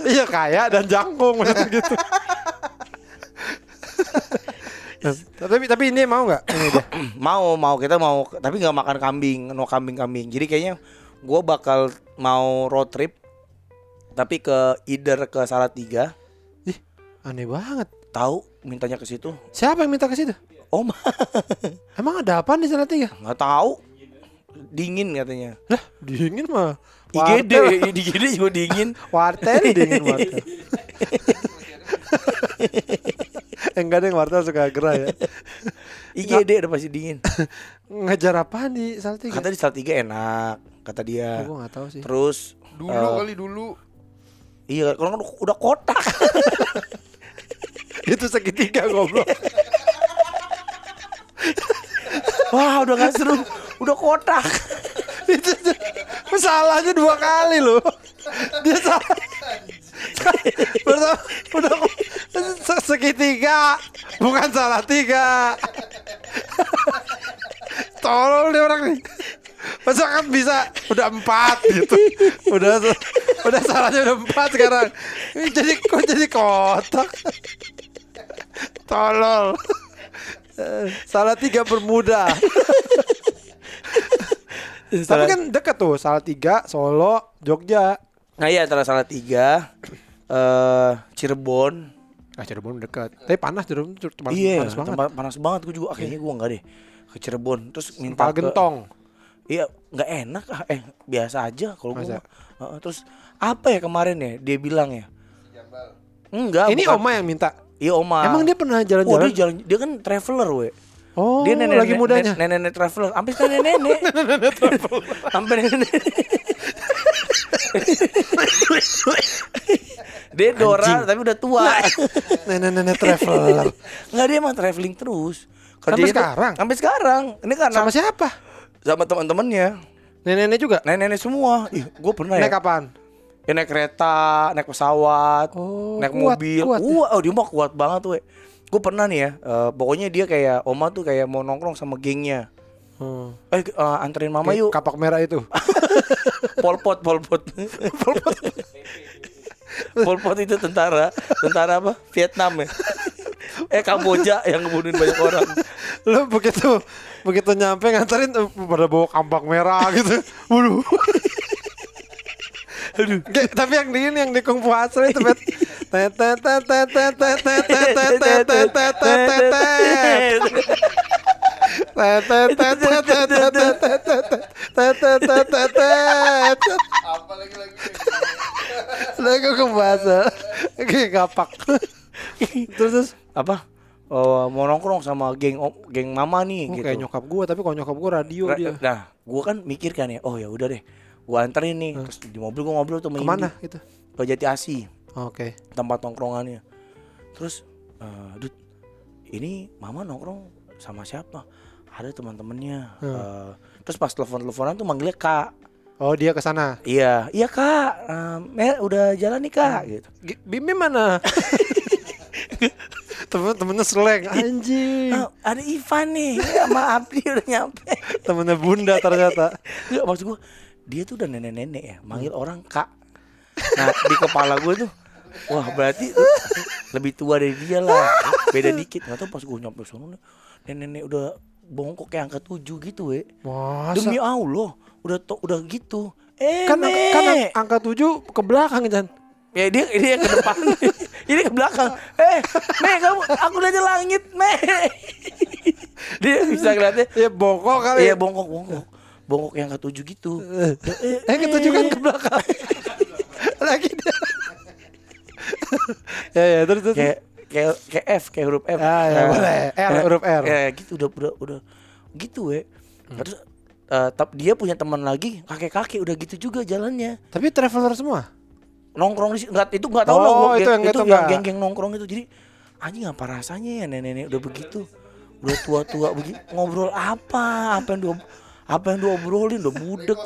Iya kaya dan jangkung *laughs* gitu. Tapi tapi ini mau nggak? Ini dia. *clears throat* Mau mau. Kita mau tapi nggak makan kambing no kambing kambing jadi kayaknya gue bakal mau road trip tapi ke either ke Salatiga. Ih, aneh banget. Tahu mintanya ke situ. Siapa yang minta ke situ? Om *laughs* emang ada apa di sana tiga nggak tahu dingin katanya. Lah dingin mah IGD. *laughs* IGD juga dingin. *laughs* Wartel dingin wartel. *laughs* Enggak deh wartel suka gerah ya. IGD udah pasti dingin. Ngejar apaan di Salatiga kata di Salatiga enak kata dia. Gue nggak tahu sih. Terus Dulu eh, kali dulu. iya kalau udah- udah kotak. Itu segitiga goblok. Wah udah nggak seru udah kotak. *laughs* Itu salahnya dua kali loh. Dia salah. Pertama, udah se- segitiga bukan salah tiga. Tolong nih orang nih. Masa kan bisa udah empat gitu. Udah udah salahnya udah empat sekarang. Jadi kok jadi kotak? Tolol. Eh, salah tiga bermuda tapi kan deket tuh salah tiga Solo Jogja Nah iya antara salah tiga eh Cirebon Ah Cirebon dekat. Tapi panas Cirebon cu- panas, Iya panas banget. panas banget gue juga Akhirnya gue enggak deh Ke Cirebon Terus minta ke- gentong. Iya nggak enak ah. Eh biasa aja kalau gue. Heeh, Terus apa ya kemarin ya Dia bilang ya Enggak Ini bukan. Oma yang minta. Iya Oma Emang dia pernah Oh jalan-jalan? dia jalan Dia kan traveler we Oh, Dia nenek lagi mudanya. Nenek nenek traveler Sampai sekarang nenek *laughs* nenek Sampai nenek Dia Dora tapi udah tua Nenek-nenek traveler. Enggak dia emang traveling terus. Sampai Kerjanya tuh- sekarang? Sampai sekarang. Ini karena Sama siapa? sama teman-temannya. Nenek-nenek juga. Nenek-nenek semua. Ih, gue pernah Naik ya. kapan? Ya naik kereta, naik pesawat, Oh, naik kuat, mobil. kuat ya? Wah, oh, dia mah kuat banget tuh. Gue pernah nih ya. eh, pokoknya dia kayak Oma tuh kayak mau nongkrong sama gengnya. Hmm. Eh eh, anterin mama Kayak yuk. Kapak merah itu. *laughs* Polpot, Polpot. *laughs* Polpot. Polpot itu tentara, tentara apa? Vietnam ya. Eh Kamboja yang ngebunuhin banyak orang. Lu begitu begitu nyampe nganterin eh, pada bawa kampak merah gitu. Waduh. Aduh. Tapi yang di ini yang di Kung Fu Hustle itu bet. Apa Terus apa? uh, mau nongkrong sama geng geng mama nih oh, gitu. Kayak nyokap gue, tapi kalau nyokap gue radio Ra dia. Nah, gue kan mikir kan ya, oh ya udah deh gua anterin nih. Terus di mobil gua ngobrol tuh sama Ke mana Indi, gitu? Ke Jati Asi, Oke. tempat nongkrongannya. Terus, Dut, ini mama nongkrong sama siapa? Ada teman-temannya. Eh, terus pas telepon-teleponan tuh manggilnya kak. Oh dia ke sana. Iya, iya kak, eh, Mer udah jalan nih kak, gitu. Gi- Bimi mana? *laughs* Temen-temennya seleng anjing. "Ah, ada Ivan nih, sama Abdi udah nyampe. Temennya bunda ternyata. Enggak maksud gue dia tuh udah nenek-nenek ya manggil orang kak. Nah di kepala gue tuh wah berarti tuh lebih tua dari dia lah. Beda dikit nggak tahu pas gue nyampe sono nenek-nenek udah bongkok kayak angka tujuh gitu we. Masa? Demi Allah udah to, udah gitu. Eh kan Mek. kan ang- angka 7 ke belakang kan. Ya dia dia ke depan, *laughs* ini ke belakang. Eh, Me, kamu aku udah di langit, Me. *laughs* dia bisa ngeliatnya. Ya bongkok kali. Iya bongkok bongkok, bongkok yang ketujuh gitu. Eh ketujuh kan ke belakang. *laughs* Lagi dia. *laughs* ya ya terus terus. Kayak kayak kayak F, kayak huruf F. Ah, ya, Nah, boleh. R, eh, huruf R. Ya gitu udah udah udah gitu we. Terus eh, tap- dia punya teman lagi kakek-kakek udah gitu juga jalannya Tapi traveler semua. nongkrong di situ nggak itu nggak tahu Oh, gua, itu yang itu yang geng-geng nongkrong itu jadi anjing apa rasanya ya nenek-nenek udah begitu udah tua-tua begitu ngobrol apa apa yang dia apa yang diobrolin udah budek.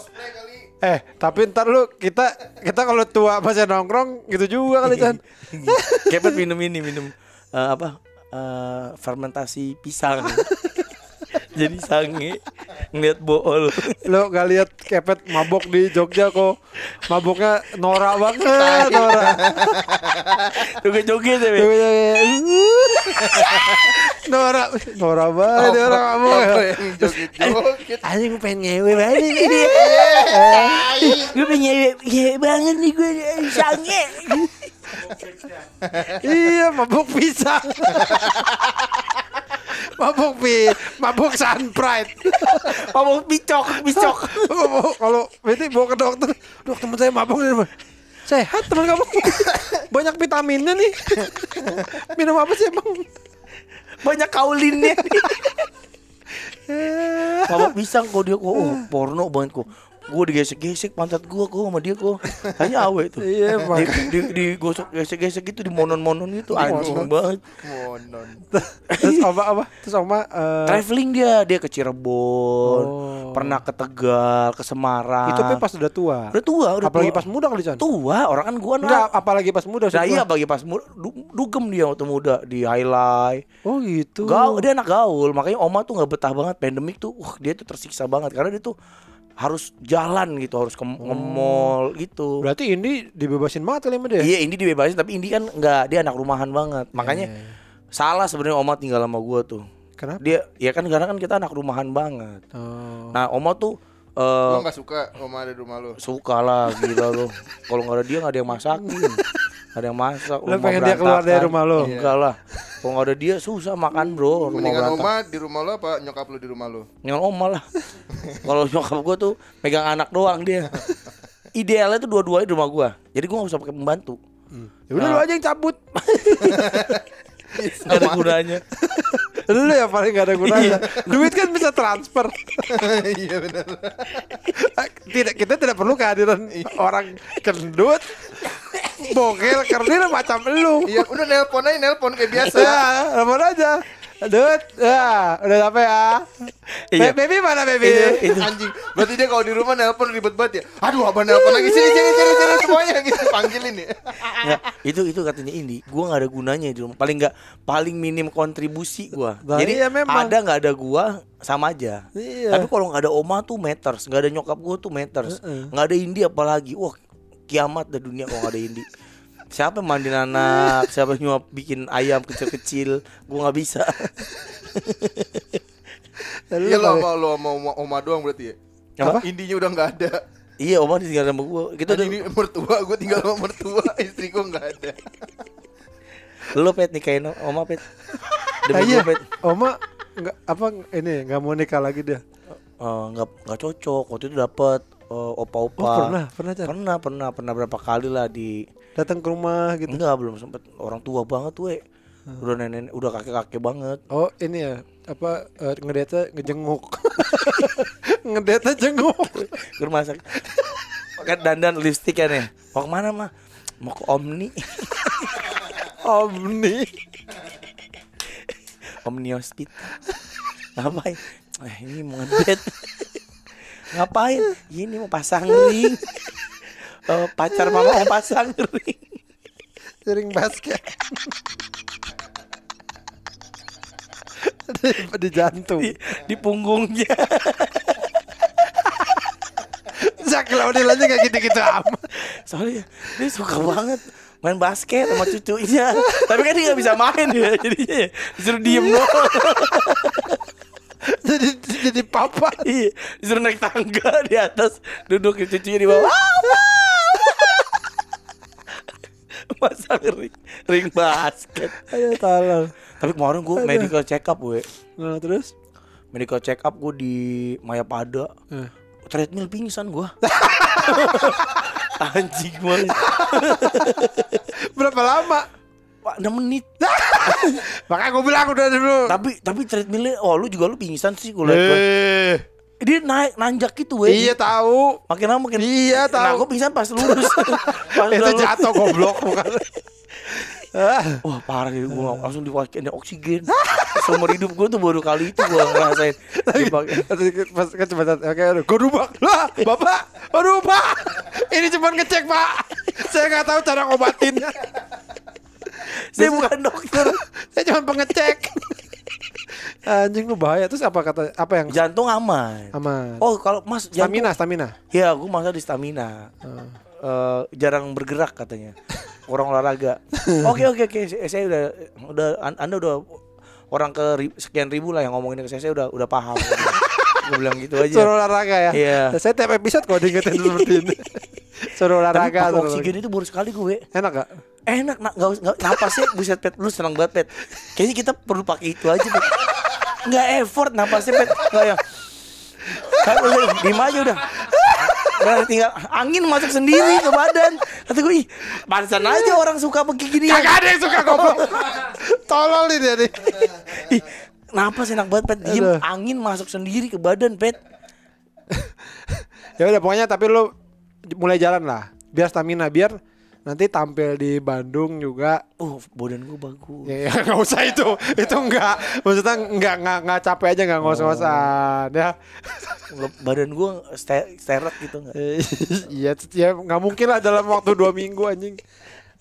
Eh, tapi ntar lu kita kita kalau tua masih nongkrong gitu juga kali Chan. *laughs* kepet minum ini minum eh, apa eh, fermentasi pisang *laughs* jadi sange ngeliat bool Lu gak lihat kepet mabok di Jogja kok. Maboknya norak banget, *laughs* norak. joget-joget ya Be. norak, norak banget dia orang mabok. Apa yang joget-joget? Anjing gue pengen ngewe banget nih Gue pengen ngewe, ngewe banget nih gue Sange iya, mabok pisang. mabok pi, mabok sun pride. Ngomong picok, picok Kalau berarti bawa ke dokter, dok teman saya mabok nih. Bang." Sehat teman kamu. Banyak vitaminnya nih. Minum apa sih emang? Banyak kaulinnya. Mabok pisang kok dia kok Oh porno banget kok Gue digesek-gesek pantat gue kok sama dia kok Hanya awe tuh Iya, di, di, digosok gesek-gesek gitu di monon-monon gitu Anjing banget Monon. Terus oma apa? Terus oma eh, Traveling dia, dia ke Cirebon Oh. Pernah ke Tegal, ke Semarang itu pas udah tua. Udah tua, udah Apalagi tua. pas muda kali Chan. tua orang kan gua Enggak, anak apalagi pas muda nah iya gua. bagi pas muda du- dugem dia waktu muda di highlight Oh gitu. gaul dia anak gaul makanya oma tuh nggak betah banget pandemik tuh wah dia tuh tersiksa banget karena dia tuh harus jalan gitu harus ke Oh. nge-mall gitu Berarti ini dibebasin banget kali sama dia. iya ini dibebasin tapi ini kan nggak dia anak rumahan banget makanya Iya, salah sebenarnya oma tinggal sama gua tuh Kenapa? dia ya kan karena kan kita anak rumahan banget Oh. nah oma tuh Lo eh gak suka oma ada di rumah lo? suka lah gila lo kalau nggak ada dia nggak ada yang masakin *laughs* ada yang masak Lo pengen dia keluar dari rumah lo? enggak lah. Kalau nggak ada dia susah makan bro. Rumah Mendingan oma di rumah lo apa nyokap lo di rumah lo? dengan oma lah. *laughs* Kalau nyokap gue tuh megang anak doang dia. Idealnya tuh dua-duanya di rumah gue jadi gue nggak usah pakai pembantu. Ya udah lu aja yang cabut. nggak *laughs* ada gunanya *laughs* lu yang paling gak ada gunanya. Duit kan bisa transfer. *laughs* Iya benar. tidak kita tidak perlu kehadiran orang kendut bogel kerdil macam lu. Iya udah nelpon aja nelpon kayak biasa. Ya, telepon aja. Dut, ya, udah sampai ya. Iya. Baby mana baby? Itu- itu. Anjing. Berarti dia kalau di rumah nelpon ribet banget ya. Aduh abang nelpon lagi sini sini sini sini semuanya gitu panggilin ya. Nggak, itu itu katanya ini gue nggak ada gunanya di rumah paling nggak paling minim kontribusi gue Nah, jadi iya, memang. ada nggak ada gue sama aja Iya. tapi kalau nggak ada oma tuh meters nggak ada nyokap gue tuh meters nggak ada Indi apalagi wah kiamat dah dunia kalau nggak ada Indi siapa mandiin anak *laughs* siapa nyuap bikin ayam kecil-kecil gue nggak bisa *laughs* Iya lo sama lo sama oma, oma doang berarti ya. Apa? Indinya udah nggak ada. iya oma tinggal sama gue kita udah ini mertua gue tinggal sama mertua *laughs* istri gue nggak ada. lo pet nikahin oma pet Ah, demi iya. gue pet Oma nggak apa ini nggak mau nikah lagi dia. Eh, nggak nggak cocok waktu itu dapat eh, opa-opa Oh, pernah, pernah, pernah pernah pernah berapa kali lah di Datang ke rumah gitu. enggak belum sempet. Orang tua banget we. Hmm. udah nenek udah kakek kakek banget. Oh ini ya? Apa uh, ngedeta ngejenguk? *laughs* Ngedeta jenguk. Ke rumah sakit. Kan dandan lipstick kan ya mau ke mana mah mau ke Omni. *laughs* Omni. Omni Hospital. Ngapain? Eh ini mau ngedet ngapain? Ini mau pasang ring Eh, pacar mama mau pasang *laughs* ring sering basket. Di, di jantung. Di, di punggungnya. Zak Laudil aja gak gitu-gitu amat? Soalnya dia suka banget main basket sama cucunya. Tapi kan dia nggak bisa main ya jadinya ya disuruh diem doang. Jadi jadi papa. Iya disuruh naik tangga di atas duduk cucunya di bawah *laughs* Pasang ring, ring basket. Ayo tolong. Tapi kemarin gue medical check up gue. Nah, terus? Medical check up gue di Mayapada. Eh. Treadmill pingsan gue. *laughs* Anjing banget. Berapa lama? Pak 6 menit. *laughs* Makanya gue bilang udah dulu. tapi tapi treadmillnya, oh lu juga lu pingsan sih gue liat. Eh, Dia naik nanjak gitu weh. iya tahu. Makin lama makin Iya, Nah tahu. gue pingsan pas lurus *laughs* Pas Itu jatuh goblok bukan. Ah, *laughs* Wah parah gitu gue langsung ada oksigen. Seumur hidup gue tuh baru kali itu gue ngerasain. Pas kan cuma aduh, gue rubah. Lah bapak aduh pak ini cuma ngecek pak. Saya nggak tahu cara ngobatinnya Saya bukan dokter. Saya cuma pengecek anjing lu bahaya. Terus apa kata apa yang Jantung aman. Aman. Oh kalau mas jantung stamina stamina. Ya gue masa di stamina. Eh, Jarang bergerak katanya. Orang olahraga. *laughs* Oke oke oke. Saya saya udah udah an- Anda udah Orang ke ri- sekian ribu lah yang ngomongin ke saya. Saya udah udah paham. Gue bilang gitu aja. Suruh olahraga ya? Iya. saya tiap episode kalau diingetin seperti ini. *laughs* Suruh Tapi olahraga suruh oksigen itu baru sekali gue. Enak gak enak nak. Nggak nggak napasnya buset pet. Lu senang banget pet. Kayaknya kita perlu pakai itu aja pet nggak effort napasnya pet nggak yang kan udah diem aja udah. Udah tinggal angin masuk sendiri ke badan. Kata gue ih pantesan aja orang suka begini. Kagak ada yang suka goblok. *laughs* Tolol dia nih. Ih napas enak banget pet. Diem Aduh. angin masuk sendiri ke badan pet. *laughs* Ya udah pokoknya tapi lu mulai jalan lah. Biar stamina biar nanti tampil di Bandung juga. Oh badan gue bagus. Ya, ya *laughs* nggak usah itu, itu enggak, maksudnya enggak nggak nggak capek aja nggak ngos-ngosan ya. badan gue sterek gitu nggak? Eh, *laughs* Iya, ya nggak mungkin lah dalam waktu dua minggu anjing.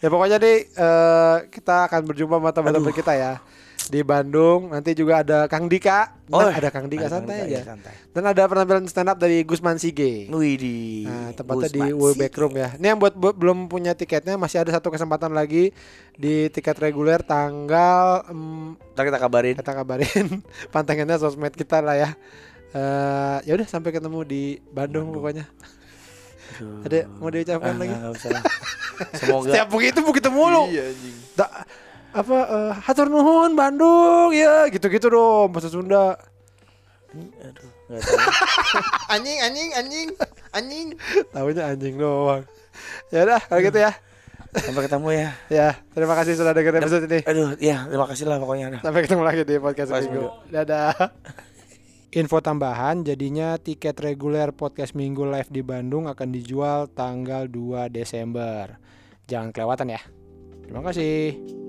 Ya pokoknya deh eh, kita akan berjumpa sama teman-teman kita ya di Bandung. Nanti juga ada Kang Dika. Oh, Nah, ada Kang Dika santai Dika, aja. santai. Dan ada penampilan stand up dari Gusman Sige. Wih di Nah, tempatnya di Gusman W sih. Backroom ya. Ini yang buat bu- belum punya tiketnya masih ada satu kesempatan lagi di tiket reguler tanggal em, Ntar kita kabarin kita kabarin *laughs* pantangannya sosmed kita lah ya. Eh ya udah sampai ketemu di Bandung, pokoknya. Ada mau diucapkan Ah, lagi? usah. Semoga *laughs* Setiap begitu begitu mulu. Iya anjing. Da- apa eh, hatur nuhun Bandung ya gitu-gitu dong bahasa Sunda. Aduh. *laughs* Anjing anjing anjing anjing. Tahunya anjing doang. Ya udah kalau gitu ya. Sampai ketemu ya. Ya, terima kasih sudah dengerin episode ini. Aduh, ya terima kasih lah pokoknya. Sampai ketemu lagi di podcast Podcast minggu. Dadah. Info tambahan, jadinya tiket reguler podcast minggu live di Bandung akan dijual tanggal 2 Desember. Jangan kelewatan ya. Terima kasih.